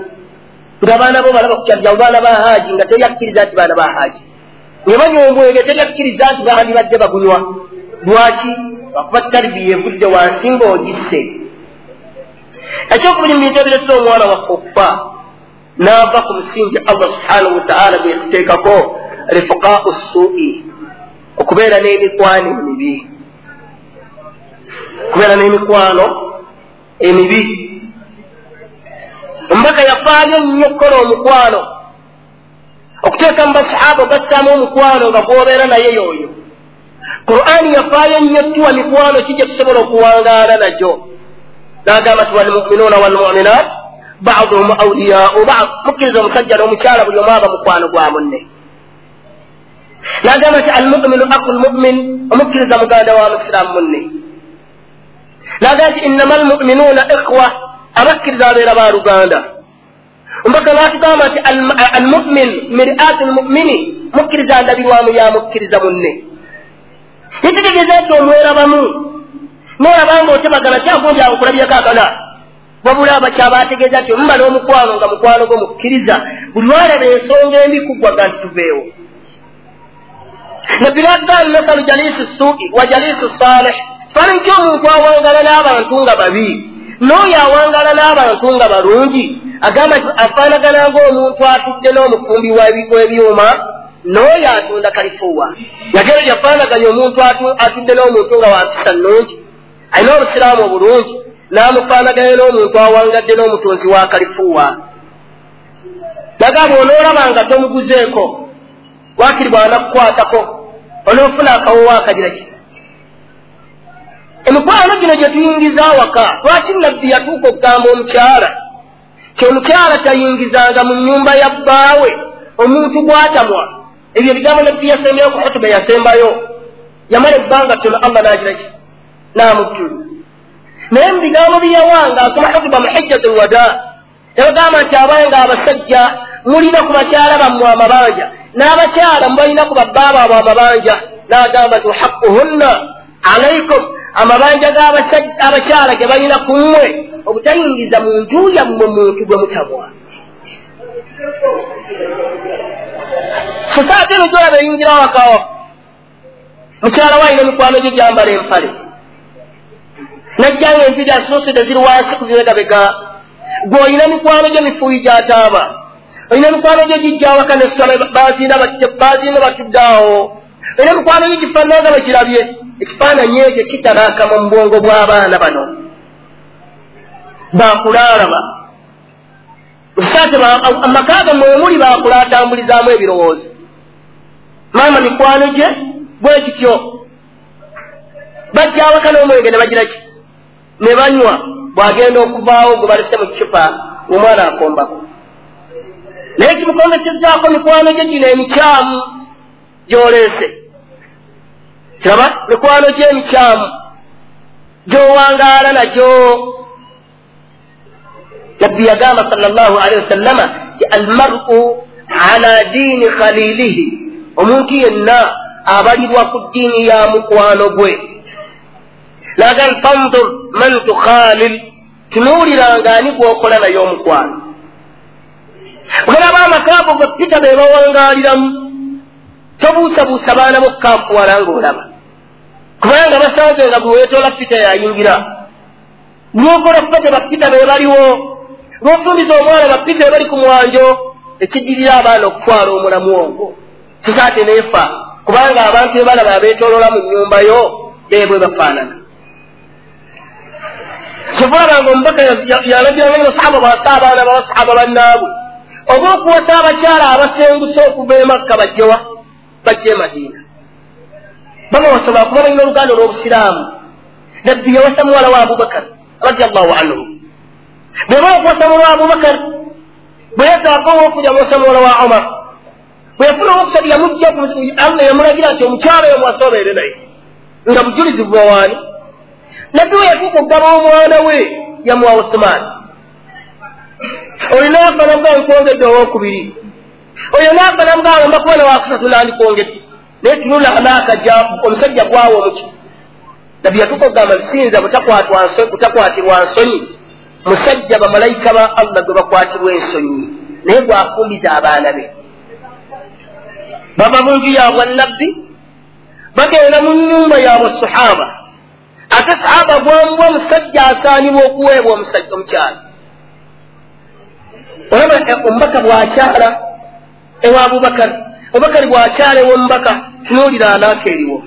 Nga abaana bo balaba kukyaljawo baana ba haaji nga teryakkiriza nti baana ba haaji. Nebanywa teryakkiriza nti bahandibadde bagunywa? Lwaki? Lwakuba taribiya evudde wansi ng'ogisse. Ekyokubiri mu bintu ebiretera omwana waffe okufa naava ku musingi allah subhanahu wataala gweyakuteekako rifukau suui okubeera n'emikwano emibi. Okubeera n'emikwano emibi. Omubaka yafaayo nnyo okukola omukwano. Okuteeka mu basahaba ogassaamu omukwano nga gwobeera naye yoyo qur'ani yafaayo nnyo tuwa mikwano ki gye tusobola okuwangaala nagyo. Nagamba ti walmuminuuna walmuminat baduhum auliyau bad. Mukkiriza omusajja n'omukyala buli omu aba mukwano gwa munne nagamba ti almuminu aku lmumin omukkiriza muganda wa musiraamu munne nagamba ti innama almuminuuna ikhwa abakkiriza abeera ba luganda ombaka natugamba nti almumin miriati lmumini mukkiriza ndabirwamu ya mukkiriza munne nikitegeeza nti omwerabamu norabanga otebagana kyagundi akana wabula abakyabategeeza nti omumala omukwano nga mukwano gwo mukkiriza buli lwalaba ensonga embi kuggwaga nti tuveewo nabbi natugamba masalu jalisi sui wa jalisi salih. Kifaananyi kyomuntu awangala n'abantu nga babi. N'oyo awangala n'abantu nga balungi agamba nti afaanagana ng'omuntu atudde n'omufumbi w'ebyuma n'oyo atunda kalifuwa. Yagero yafaanaganya omuntu atudde n'omuntu nga wampisa nnungi. Alina obusiraamu obulungi. N'amufaanaganya n'omuntu awangadde n'omutunzi wa kalifuwa. Nagamba onoolabanga tomuguzeeko waakiri bwanakukwatako onoofuna akawowo akagira ki emikwano gino gye tuyingiza awaka lwaki nabbi yatuuka okugamba omukyala kyomukyala tayingizanga mu nnyumba ya bbaawe? Omuntu gwatamwa ebyo ebigambo nabbi yasembayo ku kutuba yasembayo. Yamala ebbanga ttono allah nagira ki? Namuttulu naye mu bigambo byeyawanga asoma hutuba mu hijjatu lwada yabagamba nti abanga abasajja mulina ku bakyala bammwe amabanja n'abakyala mubalina ku babbaabo abo amabanja n'agamba nti haquhunna alaikum amabanja g'abakyala ge balina ku mmwe obutayingiza mu nju yammwe muntu gwe mutabwa. Sosaate eno gyolaba eyingira wakawa mukyala waalina emikwano gye gyambala empale. Najjanga enviri asoosede ziri wansi ku bibegabega gweolina mikwano gye mifuuyi gyataaba olina mikwano gye gijja awaka nesala baziina batudde awo olina mikwano gye gifaananga bakirabye ekifaananyi ekyo kitanaakama mu bwongo bw'abaana bano. Bakulaalaba amaka gammwe wemuli bakulaatambulizaamu ebirowoozo maama mikwano gye bwe kityo bajja awaka n'omwenge ne bagira ki? Ne banywa bw'agenda okuvaawo gwe balese mu kicupa omwana akombako naye kimukomesezzaako mikwano gye gino emikyamu gy'oleese kiraba? Mikwano gye emikyamu gy'owangaala nagyo. Nabbi yagamba sal llahu alehi wasallama ti almaru ala diini khalilihi. Omuntu yenna abalibwa ku ddiini ya mukwano gwe. Lagan fandur man tukhalil tunuuliranga ani gwokola naye omukwano olaba amakago ge pita be bawangaaliramu tobuusabuusa baana bokkakuwala ngaolaba kubanga basanze nga bwe weetoola pita yayingira. Lwokola kupate bapita be baliwo lwofumbiza omwana bapita be bali ku mwanjo ekiddirira abaana okutwala omulamu ogwo kisaate neefa kubanga abantu be balaba abeetoolola mu nnyumba yo beebwe bafaanana. Kyovulabanga omubaka yalagiranga basahaba bwasa abaana babasahaba bannaabwe oba okuwasa abakyala abasenguse okuva emakka bajjewa bajja emadiina babawasa bakuba balina oluganda olw'obusiraamu nabbi yawasa muwala wa abubakar radiallahu anhu. Bweba okuwasa muwala wa abubakar bwe yagaako owokuja muwasa muwala wa omar bwe yafuna owokusatu yamujja allah yamulagira nti omukyala oyo mwasobeere naye. Nga bujulizi bubawaani nabbi we yatuuka okugaba omwana we yamuwa usumaani olina akanabwa nkwongedde owokubiri oyo nakanabwa mbakuba nawakusatu nandikwongedde naye tunula naakaja omusajja gwawa omuki. Nabbi yatuuka okugamba bisinza butakwatirwa nsonyi. Musajja bamalayika ba allah gwe bakwatirwa ensonyi. Naye gwafumbiza abaana be. Bava mu nju yabwe nabbi bagenda mu nyumba yabwe sahaba ate sahaba bwamubwa musajja asaanibwa okuweebwa omusajja omukyala olaba omubaka bwakyala ewa abubakar. Abubakari bwakyala ewomubaka tunuulira anaaka eriwo.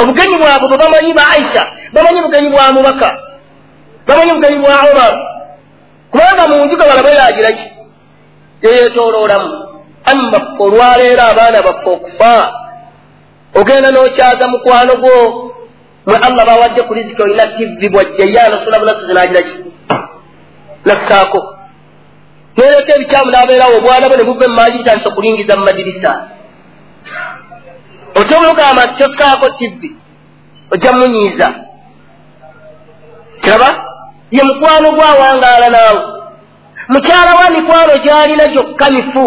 Obugenyi bwabwe bwe bamanyi ba aisha bamanyi bugenyi bwa mubaka bamanyi bugenyi bwa omar. Kubanga mu njuga balaba yagiraki yeyetooloolamu amma olwaleero abaana baffe okufa ogenda n'okyaza mukwano gwo mwe allah bawadde ku riziki olina tivi bwajjaye anasula bunasuzi nagiraki nakusaako nereeta ebikyamu n'abeerawo obwana bwe ne buva emanji bitandisa okulingiza mu madirisa. Otomugamba nti tosaako tivi ojja munyiiza. Kiraba? Ye mukwano gwawangaala naawe. Mukyala wa mikwano gyalina gyokka mifu.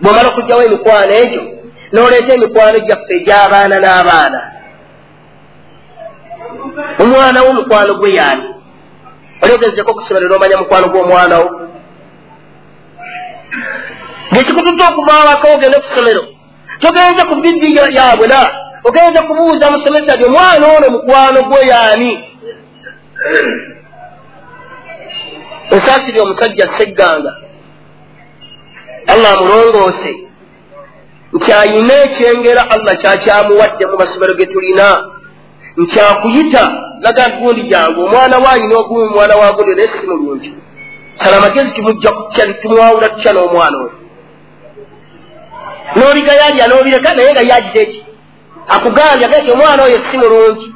Bwomala okugjawo emikwano egyo n'oleeta emikwano gyaffe egy'abaana n'abaana. Omwana wo mukwano gwe yaani oli ogezeko okusomero n'omanya mukwano gw'omwana wo ng'ekikutudde okuvaawaka ogende ku ssomero togenze ku biddi yaabwe na ogenze kubuuza musomesa ti omwana ono mukwano gwe yaani. Ensaasiri omusajja segganga allah amulongoose nti ayina ekyengera allah kyakyamuwadde mu masomero ge tulina nti akuyita laga gundi jangu omwana we ayina ogumu mwana wa gundi naye si mulungi sala amagezi tumwawula tutya n'omwana oyo n'oligayalya n'obireka naye nga yagize eki? Akugambye agati omwana oyo si mulungi.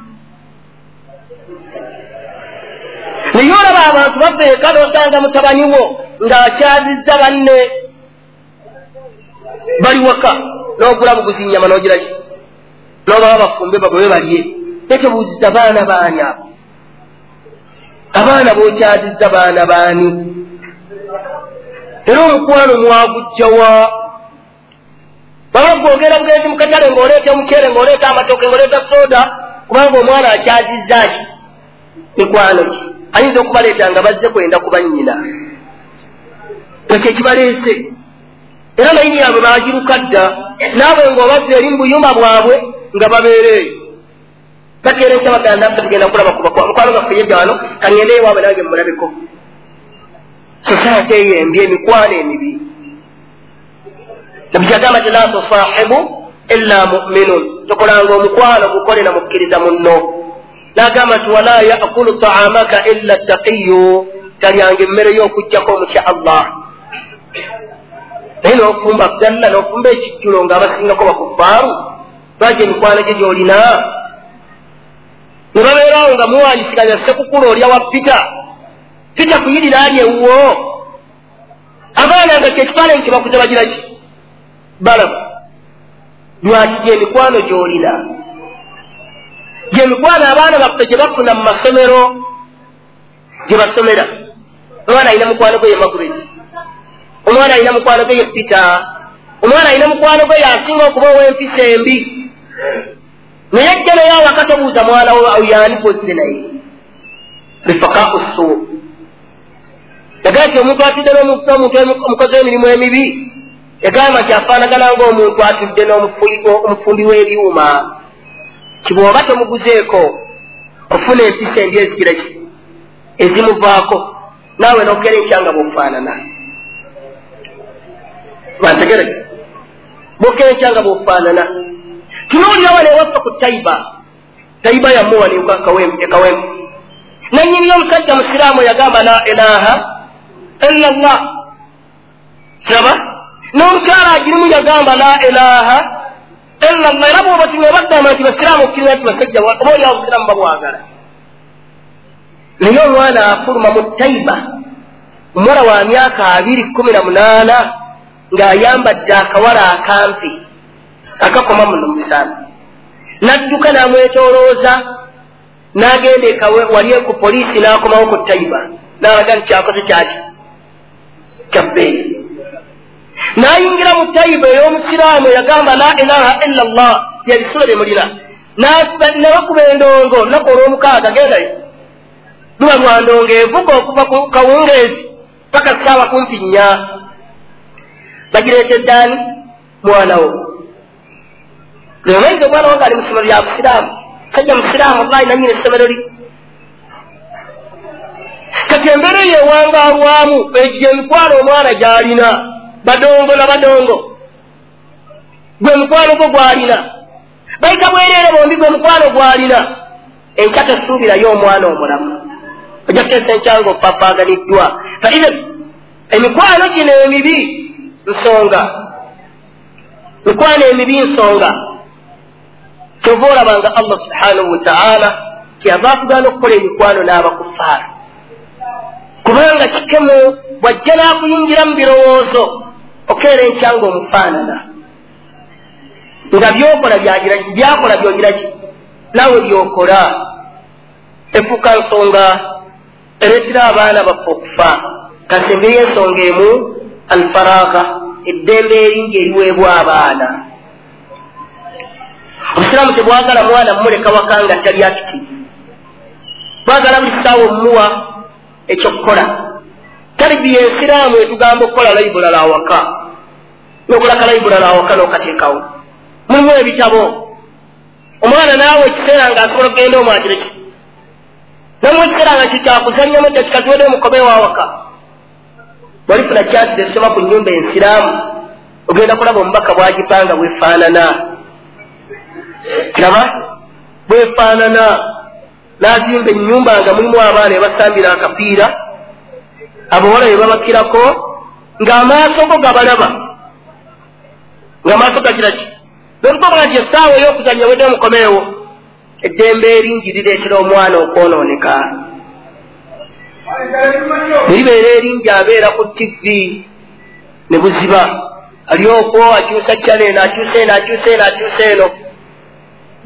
Naye olaba abantu bava eka n'osanga mutabani wo ng'akyazizza banne. Bali waka n'ogula buguzi nyama n'ogiraki n'obaba bafumbe bagobe balye tetebuuziza baana baani abo abaana bookyazizza baana baani? Era omukwano mwagujjawa baba gwogera bugenzi mu katale ng'oleeta omuceere ng'oleeta amatooke ng'oleeta sooda kubanga omwana akyazizza ki? Mikwano ki? Ayinza okubaleeta nga bazze kwenda kuba nnyina ekyo kibaleese era nayini yaabwe baagiruka dda naabwe ng'obazza eri mu buyumba bwabwe nga babeereeyo bateera ekya baganda ffe tugenda kulaba mukwano gaffe yejja wano kangende ewaabwe nange mulabeko sosaate eyo embi emikwano emibi nabikyagamba ti la tusahibu illa muminun. Tokolanga omukwano gukole na mukkiriza munno nagamba nti wala yakulu taamaka illa taqiyu talyanga emmere y'okugjako omutya allah. Naye n'ofumba abdalla n'ofumba ekijjulo ng'abasingako bakufaaru lwaki emikwano gye gy'olina ne babeerawo nga muwanyisiganya sekukulu olya wa pita pita kuyirira ali ewuwo. Abaana nga kyekifaananyi kye bakuze bagira ki? Balaba lwaki gyemikwano gy'olina? Gyemikwano abaana baffe gye bafuna mu masomero gye basomera. Omwana alina mukwano gwe ye magureti omwana alina mukwano gwe ye pita omwana alina mukwano gwe yasinga okuba ow'empisa embi naye naye awaka tobuuza mwana we yani pozze naye rifakau suu yagamba nti omuntu atudde n'omuntu omukozi w'emirimu emibi yagamba nti afaanagana ngaomuntu atudde n'omufumbi w'ebyuma kibwoba tomuguzeeko ofuna empisa embi ezigira ki ezimuvaako naawe nokera enkyanga bwofaanana bantegerege bokera enkyanga bwofaanana tunuulira wano ewaffe ku taiba taiba yamuwani ekawembu nanyini y'omusajja musiraamu yagamba la ilaha illa llah kiraba n'omukyala agirimu yagamba la ilaha illa llah era bwoba tiwebagamba nti basiraamu okkiriza nti basajja oba oliawo obusiraamu babwagala naye omwana afuluma mu taiba omuwala wa myaka abiri kumi na munaana ng'ayambadde akawala akampi akakoma muno musaana n'adduka n'amwetolooza n'agenda wali ku poliisi n'akomawo ku taiba n'alaga nti kyakoze kyaki? Kyabbeeri n'ayingira mu taiba ey'omusiraamu eyagamba la ilaha illa llah yabisula bemulina nabakuba endongo lunaku olw'omukaaga gendayo luba lwandongo evuga okuva ku kawungeezi paka kusaawa kumpi nnya. Bagireetedde ani? Mwana wo leomaizi omwana wange ali mu. Ssomero lya busiraamu sajja musiraamu allahi nanyina essomero li kati embeera eyo ewangaalwamu egyo emitwalo omwana gy'alina badongo na badongo gwe mukwano gwo gw'alina bayita bwereere bombi gwe mukwano gw'alina enkya tesuubirayo omwana omulamu ojja kuteesa enkyanga opapaaganiddwa faithan emikwano gino emibi nsonga mikwano emibi nsonga kyova olabanga allah subhanahu wataala kyava akugaana okukola emikwano n'abakufaara kubanga kikemu bwajja n'akuyingira mu birowoozo okeera enkyanga omufaanana. Nga byokola byakola byogira ki? Nawe byokola. Efuuka nsonga ereetera abaana baffe okufa kasembeyo ensonga emu alfaraaga eddembe eringi eriweebwa abaana obusiraamu tebwagala mwana mumuleka waka nga tali akitivu bwagala buli ssaawa omumuwa ekyokukola. Talibiya ensiraamu etugamba okukola layibulala awaka nokulaka layibulala awaka nokateekawo. Mulimu ebitabo. Omwana naawe ekiseera ngaasobola okugenda omwagireki namu ekiseera nga kikyakuzannyamu eddakika ziwede omukomewo awaka walifuna kyansi esoma ku nyumba ensiraamu ogenda kulaba omubaka bwagipanga bwefaanana kiraba? Bwefaanana nazimba enyumba nga mulimu abaana ebasambira akapiira abawala bebabakirako ng'amaaso go gabalaba. Ng'amaaso gakiraki nokukobola nti essaawa ey'okuzanya wedde omukomeewo eddembe eringi rireetera omwana okwonooneka. Neribeera eringi abeera ku tivi ne buziba ali okwo akyusa kyala eno akyusa eno akyusa eno akyusa eno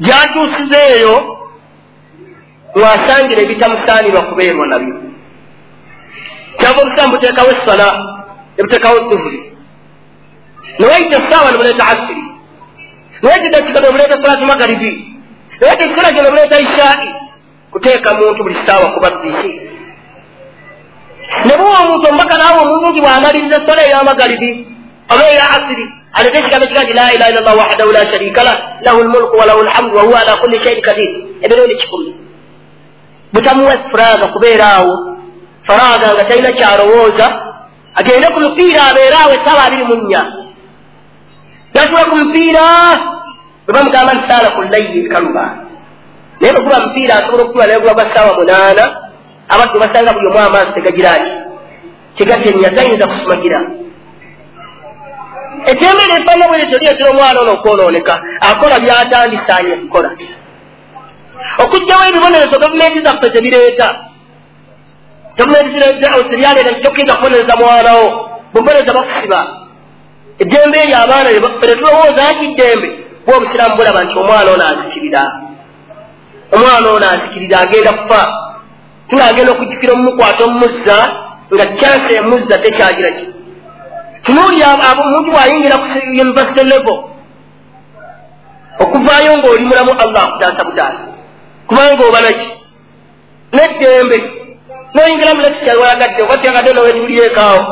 gyakyusiza eyo mwasangira ebitamusaanirwa kubeerwa nabyo. Kyava obusamu buteekawo essala nebuteekawo duhuri newayita essaawa nebuleeta asiri. Newayita eddakika nebuleeta salatu magaribi. Newayita ekiseera kyo nebuleeta ishaai kuteeka muntu buli ssaawa kuba bisi nebuwa omuntu omubaka naawe omulungi bw'amaliriza essala ey'amagaribi oba eya asiri alete ekigambo kiga nti la ilaha illa llah wahdahu la sharika lah lahu lmulku walahu lhamdu wahuwa ala kulli shayin kadir ebireoni kikumi butamuwa furaga kubeera awo faraga nga talina kyalowooza agende ku mupiira abeere awo esaawa abiri mu nnya natula ku mupiira webamugamba nti saala ku layyi kaluba naye bweguba mupiira asobola okutuba naye guba gwa saawa munaana abaddu basanga buli omu amaaso tegagiraki tegatenya tayinza kusumagira etembe nefaana bweretyo lyetera omwana ono okwonooneka akola byatandisanye kukola. Okugjawo ebibonerezo gavumenti zaffe zebireeta gavumenti australialeeta kyokkiza kubonereza mwanawo bubonereza bakusiba. Eddembe eryo abaana fere tulowooza nti ddembe bwa obusiraamu bulaba nti omwana ono azikirira. Omwana ono azikirira agenda kufa. Tunaagenda okujjukira omumukwata omumuzza nga kyansi emuzza tekyagira ki tunuulira omuntu bwayingira ku university level okuvaayo ng'oli mulamu allah akutaasa butaasa kubanga obalaki neddembe noyingira mulekikyawayagadde oba kyagadde nowetuliekaawo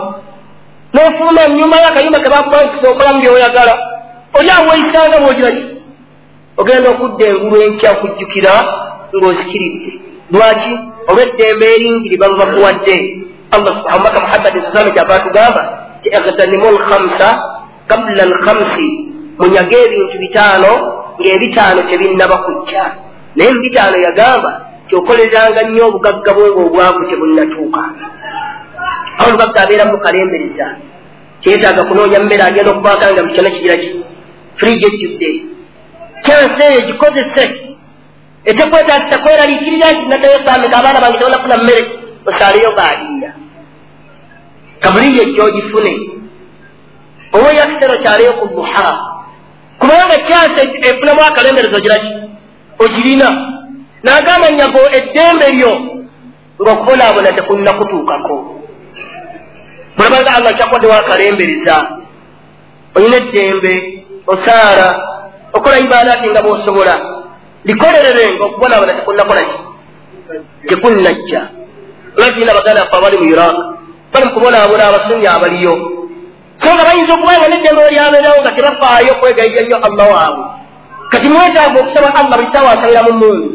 nofuluma nyuma yakayumba kebakupangisa okolamu byoyagala oli aweisanga bwogiraki ogenda okudda engulu enkya okujjukira ng'ozikiridde lwaki olw'eddembe eringi libaba bakuwadde allah subhanaka muhammadi sasame kyava tugamba ti ightanimu lhamsa kabula lhamsi munyage ebintu bitaano ng'ebitaano tebinnaba kujja. Naye mu bitaano yagamba kyokoleranga nnyo obugagga bwe ngaobwavu tebunnatuuka awo obugagga abeera mukalembereza kyetaaga kunoonya mmere agenda okubaaka nga bukyona kigira ki? Friji ejjudde. Kyansi eyo gikozese etekwetaagisa kweraliikirira nti naddayo saameka abaana bange tebonafuna mmere osaaleyo baaliira kabuliyo ejjogifune oba eyakisero kyaleyo ku duha kubanga kyansi efunamu akalemberezo giraki ogirina n'agamba nyago eddembe lyo ng'okubonaabona tekunnakutuukako mulabaga allah kyakwaddewo akalembereza olina eddembe osaara okola ibaadaati nga bw'osobola likolererenga okubonaabona tekunnakolaki tekunnajja olwagirina baganda afe abali mu iraq bali mukubonaabona abasunyi abaliyo. So nga bayinza okuba nga neddembe olyabeerawo nga tebafaayo kwegayirya nnyo allah waabwe. Kati mwetaaga okusaba allah buli saawa asabira mu mundu.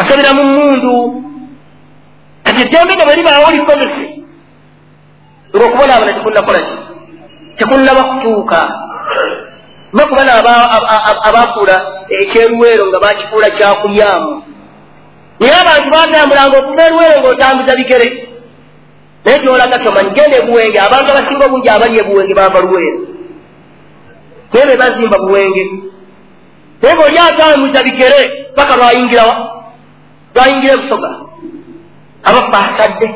Asabira mu mundu. Kati eddembe nga bweribaawo likozese ngaokubonaabona tekunnakolaki tekunnaba kutuuka. Bakubana abafuula ekyeruweero nga bakifuula kyakulyamu. Naye abantu batambulanga okuva eruweero ngaotambuza bigere naye gyolaga tomanyi genda ebuwenge abantu abasinga obungi abali ebuwenge bava luweero naye be bazimba buwenge. Naye ngaoli atambuza bigere paka lwayingirawa lwayingira ebusoga. Abafa asadde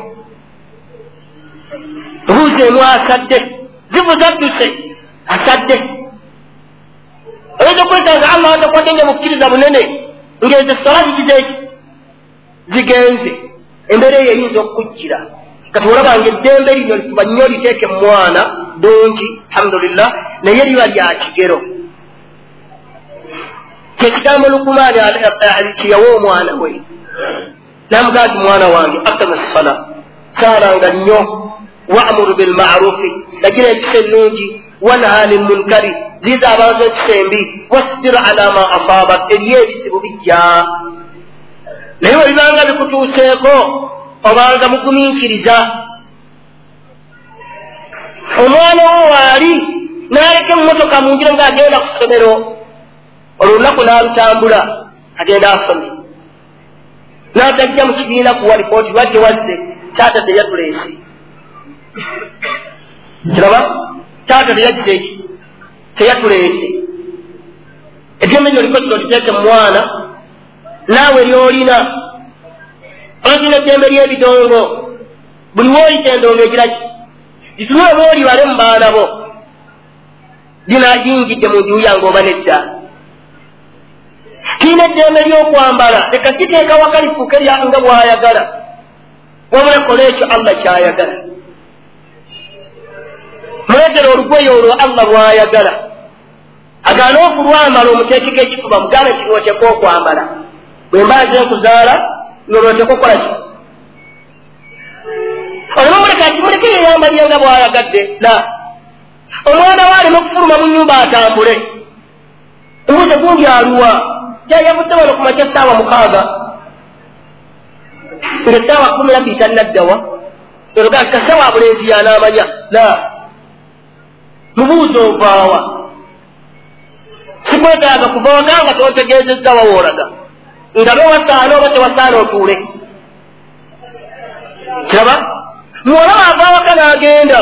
buuzeemu asadde zivuzadduse asadde oyinza okwetanga allah atakwadde nga mukkiriza bunene ngezo sola zigizeeki zigenze. Embeera eyo eyinza okukujjira kati olabanga eddembe lino lifuba nnyo liteeke mwana dungi alhamdulillah naye liba lya kigero. Kyekigambo lukumaani kiyawa omwana we. Namugaa ti mwana wange akama sala saalanga nnyo. Waamuru bilmarufi. Lagira ekisa ennungi. Wanhani munkari. Ziza abantu ekisa embi. Wasbir ala ma asabak eriyo ebizibu bijja. Naye webibanga bikutuuseeko obanga mugumiikiriza omwana wo waali naleka emumotoka munjiro ngaagenda ku ssomero. Olunaku nalutambula agenda asome natajja mu kibiina kuwa lipooti lwadde wazze taata teyatuleese kiraba? Taata teyajja eki? Teyatuleese ebyome nyo likosi oliteeke mu mwana. Naawe lyolina olina eddembe ly'ebidongo buli woolita endongo egiraki gitunule oba olibale mu baana bo. Ginagiyingidde mu nju yange oba nedda. Kiina eddembe ly'okwambala leka kiteeka wakalifuuke nga bw'ayagala. Wabula kola ekyo allah kyayagala. Muleetera olugoye olwo allah bw'ayagala. Agaana okulwambala omuteekeko ekifuba mugaana kinooteeka okwambala. Bwe mbaaze nkuzaala nolooteeka okukola ki? Olema muleka kimuleke yeyambaliye nga bw'ayagadde la. Omwana we aleme okufuluma mu nyumba atambule. Obuuze gundi aluwa. Kyayavudde wano ku makya saawa mukaaga? Ngaesaawa kumi nabiri tannaddawa eroga kasawa abulenzi yanaamanya la. Mubuuza ovaawa. Sikwetaaga kuva waganga totegeezezza wawoolaga nga bewasaana oba tewasaana otuule kiraba? Muwala waava waka n'agenda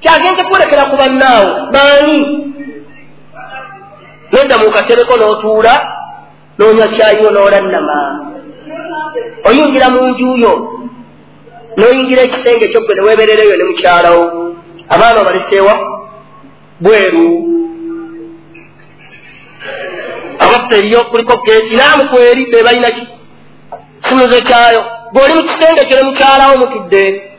kyagenze kulekera ku bannaawo baani? Nodda mu katereko n'otuula noonya kyayiwo n'olannama oyingira mu njuyo n'oyingira ekisenge ekyoggwe ne weeberereyo ne mukyalawo. Abaana obaleseewa? Bweru eriyo kuliko geeti naamu kweri be balina ki? Simuze kyayo. Gweoli mu kisenge kyo ne mukyalawo mutudde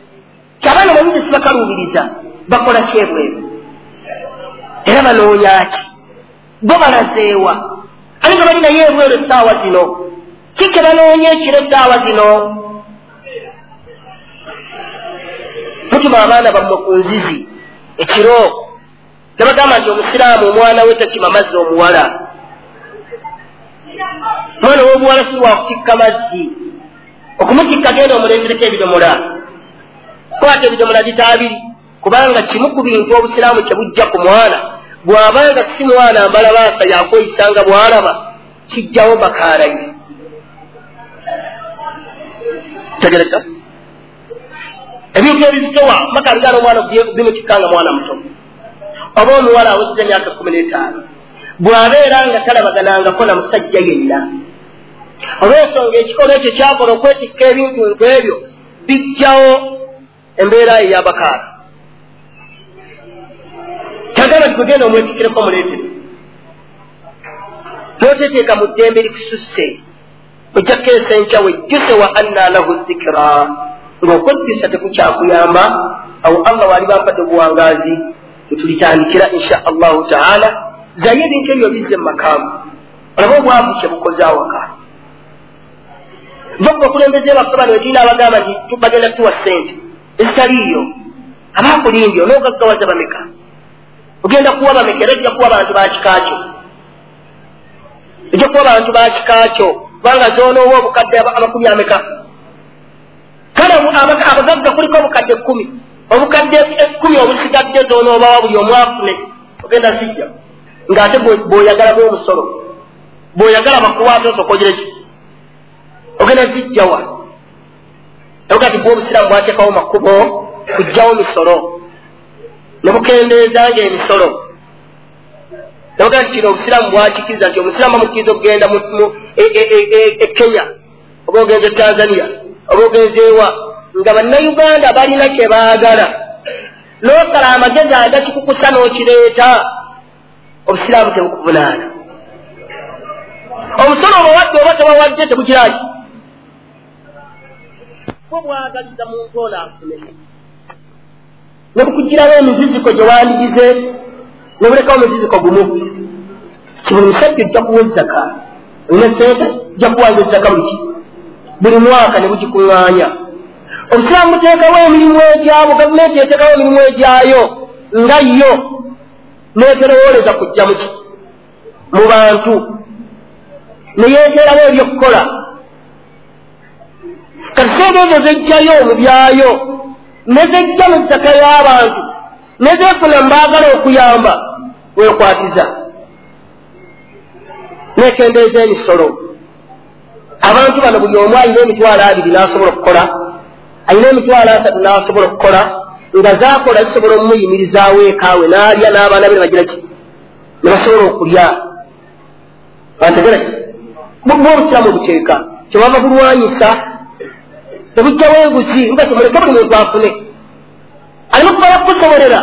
kyabaana banyinza sibakaluubiriza bakola kyebwebyo era banoonyaki bo balazeewa. Ate nga bali naye ebweru essaawa zino? Kike banoonya ekiro essaawa zino? Mutuma abaana bammwe ku nzizi. Ekiro nabagamba nti omusiraamu omwana we takima mazzi omuwala omwana w'obuwala si wakutikka mazzi okumutikka genda omulengereko ebidomola kwata ebidomola litaabiri kubanga kimu ku bintu obusiraamu kyebujja ku mwana bw'abanga si mwana mbala baasa yakweyisanga bw'alaba kijjawo bakaalaye tegereka? Ebintu ebizitowa makangaana omwana bimutikkanga mwana muto. Oba omuwala awezeza emyaka kumi n'etaano bw'abeera nga talabaganangako na musajja yenna. Olw'ensonga ekikolwa ekyo kyakola okwetikka ebintu nku ebyo bijjawo embeera eyabakaala kyagamba tikugenda omwetikkireko muleetere noteteeka mu ddembe likususse ojjakko esenkya wejjuse wa anna lahu zikira ng'okwejjusa tekukyakuyamba awo allah waali bampadde obuwangaazi etulitandikira insha allahu taala zaye ebintu ebyo bizze mumakaamu olaba obwavu kyebukoze awaka nva okulembeze baffe bano wetulina abagamba nti bagenda tuwa sente. Ezitaliiyo abakulindyo n'ogaggawaza bameka ogenda kuwa bameka era ojja kuwa bantu bakikakyo ojja kuwa bantu bakikakyo kubanga zonoowa obukadde amakumi ameka kale abagagga kuliko obukadde ekkumi obukadde ekkumi obusigadde zonoobawa buli omwafune ogenda zijja ng'ate bw'oyagalamu omusolo bw'oyagala bakuwaate osokogireki ogenda zijjawa oga ti bwe obusiraamu bwateekawo makubo kujjawo misolo ne bukendeeza nga emisolo noga nti kino obusiraamu bwakikiriza nti omusiraamu bamukkiriza okugenda e, e, e, e kenya oba ogenza e tanzania oba ogenza ewa nga bannayuganda balina kye baagala. N'osala amagezi agakikukusa n'okireeta obusiraamu tebukuvunaana. Omusolo obawadde oba tebawadde tebukiraki bwo bwagaliza muntu ono afune ne bukugirawo emiziziko gye wandigize ne bulekawo omuziziko gumu. Kibuli musajja ojja kuwa ezzaka? Olina sente ojja kuwanga ezzaka buki buli mwaka ne bugikuŋŋaanya. Obusiraamu buteekawo emirimu egyabo gavumenti eteekawo emirimu egyayo nga yo neterowooleza kujja muki mu bantu. Neyeeterawo ebyokukola kati sente ezo zejjayo mu byayo nezejja mu ttaka y'abantu nezeefuna mbaagala okuyamba wekwatiza nekendeeza emisolo. Abantu bano buli omu alina emitwalo abiri n'asobola okukola alina emitwalo asatu n'asobola okukola nga zakola zisobola omumuyimirizaawo ekaawe n'alya n'abaana be nebagira ki? Ne basobola okulya. Bantegereke bwa obusiramu obuteeka. Kyebava bulwanyisa tebujjawo enguzi nga kimuleke buli muntu afune. Alina okubala kukusobolera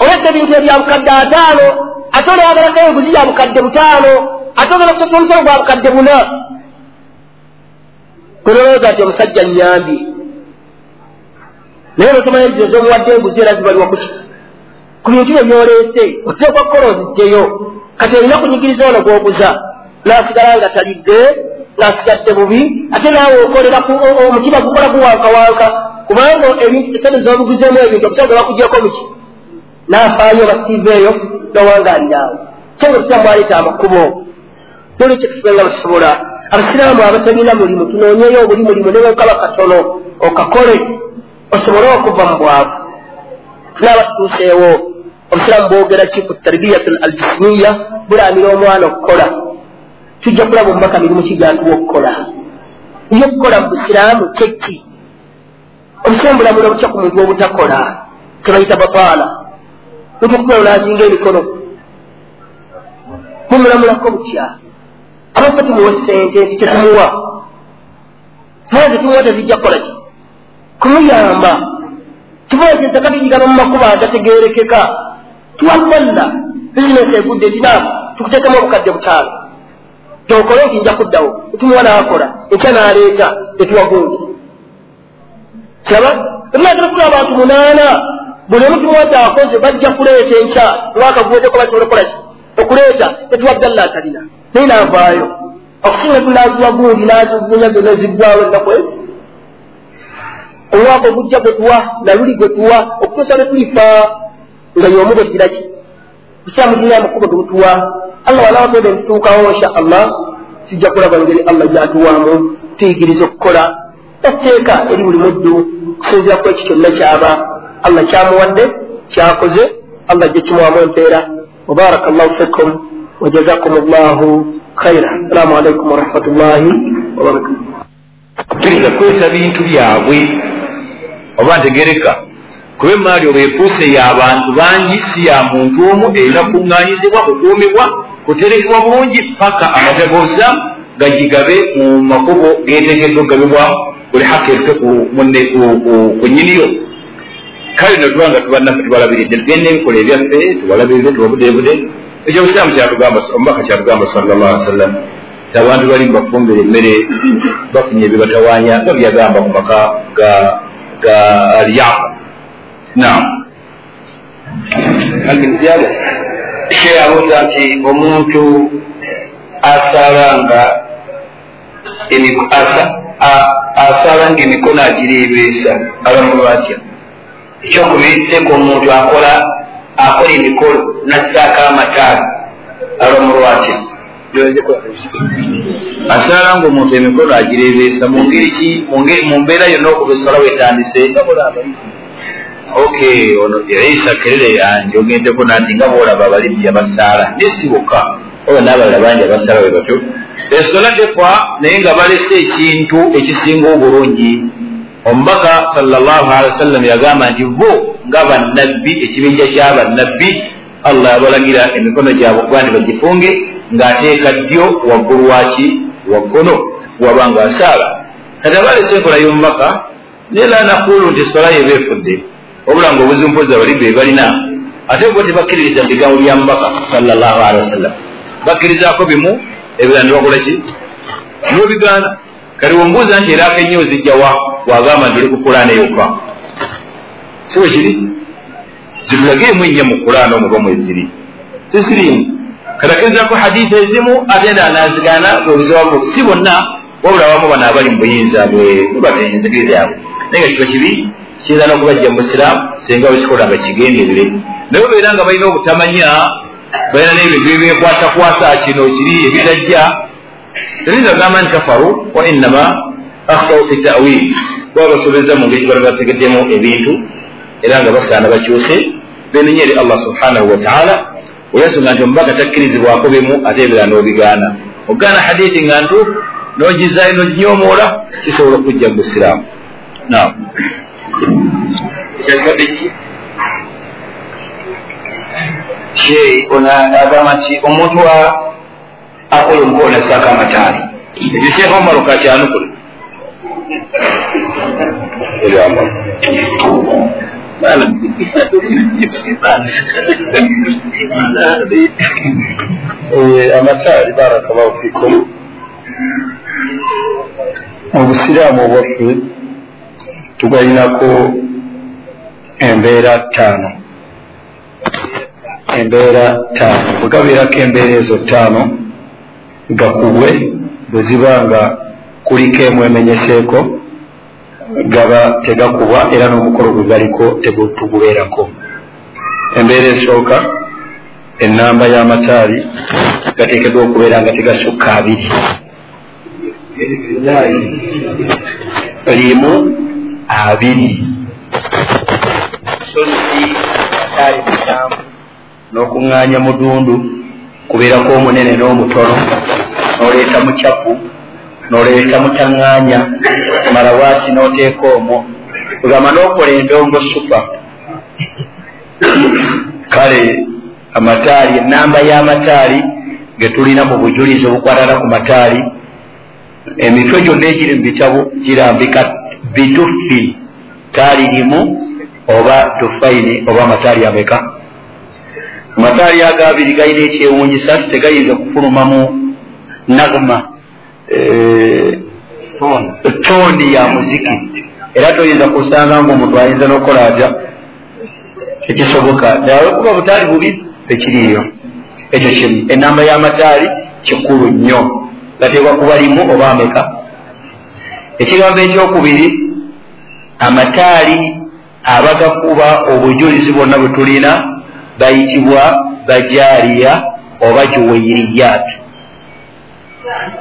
olesa ebintu ebya bukadde ataano ate olwagalako enguzi ya bukadde butaano ate ogala kusasula omusolo gwa bukadde buna kunolowega nti omusajja nyambye naye notomanya nti ezomuwadde enguzi era zibaliwa kuki? Ku bintu byo byoleese oteekwa kukola ozijjeyo kati olina kunyigiriza ono gwoguza nasigala nga talidde nasigadde bubi ate naawe okolera omutima gukola guwankawanka. Kubanga ebintu esente zobuguzeemu ebintu obusaga bakugyeko muki nafaayo basiiveeyo nowangaaliraawo so nga obusiraamu bwaleeta amakubo. Nolwekyo tufubenga bakisobola abasiraamu abatalina mulimu tunoonyeyo obuli mulimu newekaba katono okakole osobole okuva mu bwavu. Tunaaba tutuuseewo obusiraamu bwogera ki ku tarbiyatu aljisimiya bulamira omwana okukola? Tujja kulaba omubaka mirimu kigyatuwa okukola? Ebyokukola mu busiraamu kyeki obusiraamu bulamula butya ku muntu obutakola kyebayita bataala muntu okukola olazinga emikono. Mumulamulako butya abafe tumuwa sente nti tetumuwa tumaze tumuwa tezijja kukola ki kumuyamba kivuga nti ezaka tugigaba mu makuba agategerekeka tuwakolla bizinesi egudde tina tukuteekemu obukadde butaano. Tokole nti nja kuddawo tumuwa naakola ekya naleeta tetuwagungi kiraba? Emunagera kula abantu munaana buli omuntu mwati akoze bajja kuleeta enkya. Lwakaguwedeko basobole okukolaki okuleeta etuwa abdallah atalina. Naye naavaayo okusinga tunaziwa gundi nazivunya zonna ziggwawo ennaku ezi omwaka ogujja gwe tuwa naluli gwe tuwa okutuusa lwe tulifa nga yomu gwe kiraki busiramu dina amakubo gebutuwa allah wanawatode ntutuukawo insha allah kijja kulaba ngeri allah gyatuwamu tuyigiriza okukola etteeka eri buli muddu kusinzira ku ekyo kyonna kyaba allah kyamuwadde kyakoze allah jje kimuwamu empeera wabaraka llahu fikum wajazakum llahu khaira assalamu alaikum warahmatullahi wabarakatu
tuyinza kukozesa bintu byabwe oba ntegereka kuba emaali oba efuuse y'abantu bangi si ya muntu omu erina kuŋŋanyizibwa kukuumibwa kuterekebwa bulungi paka amata g'obusiraamu gagigabe mu makubo geteekeddwa okugabibwamu. Buli haka erute ku nyiniyo kale notuba nga tubannaffe tubalabiridde tugenda ebikola ebyaffe tubalabirire tubabudebude ekyo obusiraamu kyatugamba omubaka kyatugamba sallallahu ali wasallam ti abantu bali mubafumbira emmere bafunye ebyebatawanya nga byagamba ku maka ga alyaku nam
kyeyabuuza nti omuntu asala nga asala nga emikono agiriibeesa alamulwa atya ekyokubiriseku omuntu akola akola emikolo nassaako amataala alamulwa atya
asala nga omuntu emikono agireebeesa mu ngeri ki? Mu mbeera yonna okuba esala wetandise ok ono isa kerere yange ogendeko nanti nga boolaba abalimi abasaala. Nesibuka oba n'abalala bangi abasaala we batyo. Esola tefa naye nga balese ekintu ekisinga obulungi. Omubaka wasallam yagamba nti bo nga bannabbi ekibinja kyabannabbi allah yabalagira emikono gyabwe nti bagifunge ng'ateeka ddyo waggulu waki wakkono waba nga asaala kati abalese enkola y'omubaka naye la nakulu nti esola yeba efudde wabula nga obuzimpoza bali be balina. Ate bo tebakkiririza bigambo bya mubaka salllahalihi wasallam bakkirizaako bimu ebirala ne bakola ki? Nobigaana. Kati wombuuza nti eraaka ennyo ozijjawa wagamba nti oli ku kulaana yokka si bwe kiri? Zitulageemu ennya mu kulaana omuba mweziri tizirimu katakirizako hadisi ezimu ate enda anazigaana obuzibamu si bonna wabula abamu bano abali mu buyinza bwebaenzigiriza yabwe naye nga kito kibi kiyinza n'okubajja mu busiraamu singa wekikola nga kigenderere naye obeera nga balina obutamanya balina n'ebintu ebyekwasakwasa kino kiri ebitajja terinza kugamba nti kafaru wa innama akhtau fi tawil. Kuba basobeza mu ngeri bala bategeddemu ebintu era nga basaana bakyuse benenya eri allah subhanahu wataala oyasonga nti omubaka takkirizibwako bimu ate ebira n'obigaana. Ogaana hadithi nga ntuufu n'ogizayo n'oginyomoola kisobola okujja mu busiraamu nam
agamba nti omuntu akola omukola nassaako amataali
ekyo sheekh omar kakyanukula
amataali barakallahu fikum. Obusiraamu obwaffe tugalinako embeera ttaano. Embeera ttaano. Bwe gabeerako embeera ezo ttaano gakubwe bwe ziba nga kuliko emu emenyeseeko gaba tegakubwa era n'omukolo gwe galiko tegutugubeerako. Embeera esooka enamba y'amataali gateekeddwa okubeera nga tegasukka abiri. Limu abiri. So si amataali musanvu n'okuŋŋaanya mudundu kubeerako omunene n'omutono n'oleeta mukyapu n'oleeta mutaŋŋaanya malawaasi n'oteeka omwo. Kugamba n'okola endongo supa kale amataali enamba y'amataali ge tulina mu bujulizi obukwatana ku mataali emitwe gyonna egiri mu bitabo girambika bitufi taali limu oba tufaini oba amataali ameka? Amataali ago abiri galina ekyewunyisa tegayinza kufulumamu nagma tooni ya muziki. Era toyinza kusanga nga omuntu ayinza n'okukola atya?
Tekisoboka. Kuba butaali bubi tekiriiyo. Ekyo kimu enamba y'amataali kikulu nnyo. Gateekwa kuba limu oba ameka? Ekigambo ekyokubiri amataali abagakuba obujulizi bwonna bwe tulina bayitibwa bajaaliya oba juwairiyat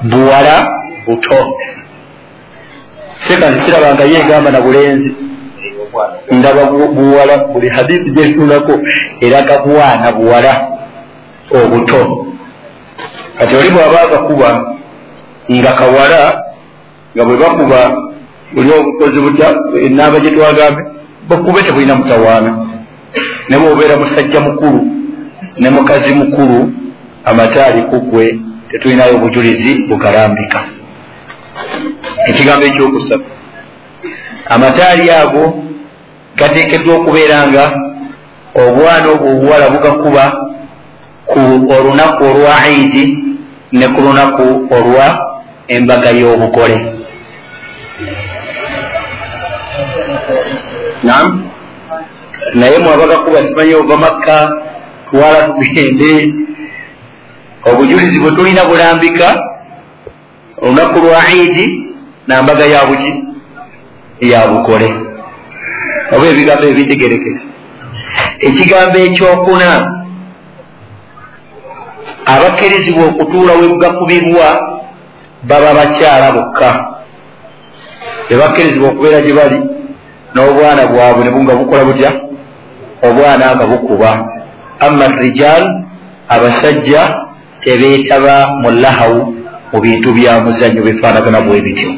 buwala buto. Sekanzi sirabanga ye egamba na bulenzi. Ndaba buwala buli hadithi gyetunako eraga bwana buwala obuto. Kati oli bwaba agakuba nga kawala nga bwe bakuba buli obukozi butya enaaba gye twagambe bakube tebulina mutawaana. Ne bwobeera musajja mukulu ne mukazi mukulu amataali kugwe tetulinayo obujulizi bugalambika. Ekigambo ekyokusaba amataali ago gateekeddwa okubeera nga obwana obwo obuwala bugakuba ku olunaku olwa idi ne ku lunaku olwa embaga y'obugole. Nam naye mwabagakuba simanyi ova makka twala tugende obujulizi bwe tulina bulambika olunaku lwa idi nambaga yabuki yabugole oba ebigambo ebitegerekeka ekigambo ekyokuna abakkirizibwa okutuula webugakubirwa baba bakyala bokka. Tebakkirizibwa okubeera gye bali n'obwana bwabwe ne bunga bukola butya obwana nga bukuba. Amma rijal abasajja tebeetaba mu lahawu mu bintu bya muzanyo bifaanagana bwe bityo.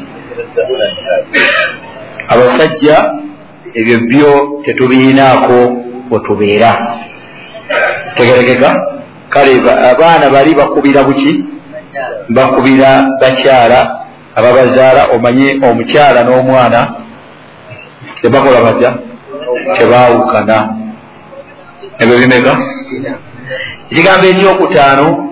Abasajja ebyo byo tetubiinaako wetubeera tegerekeka? Kale abaana bali bakubira buki? Bakubira bakyala ababazaala omanye omukyala n'omwana tebakola batya? Tebaawukana. Ebyo bimeka? Ekigambo ekyokutaano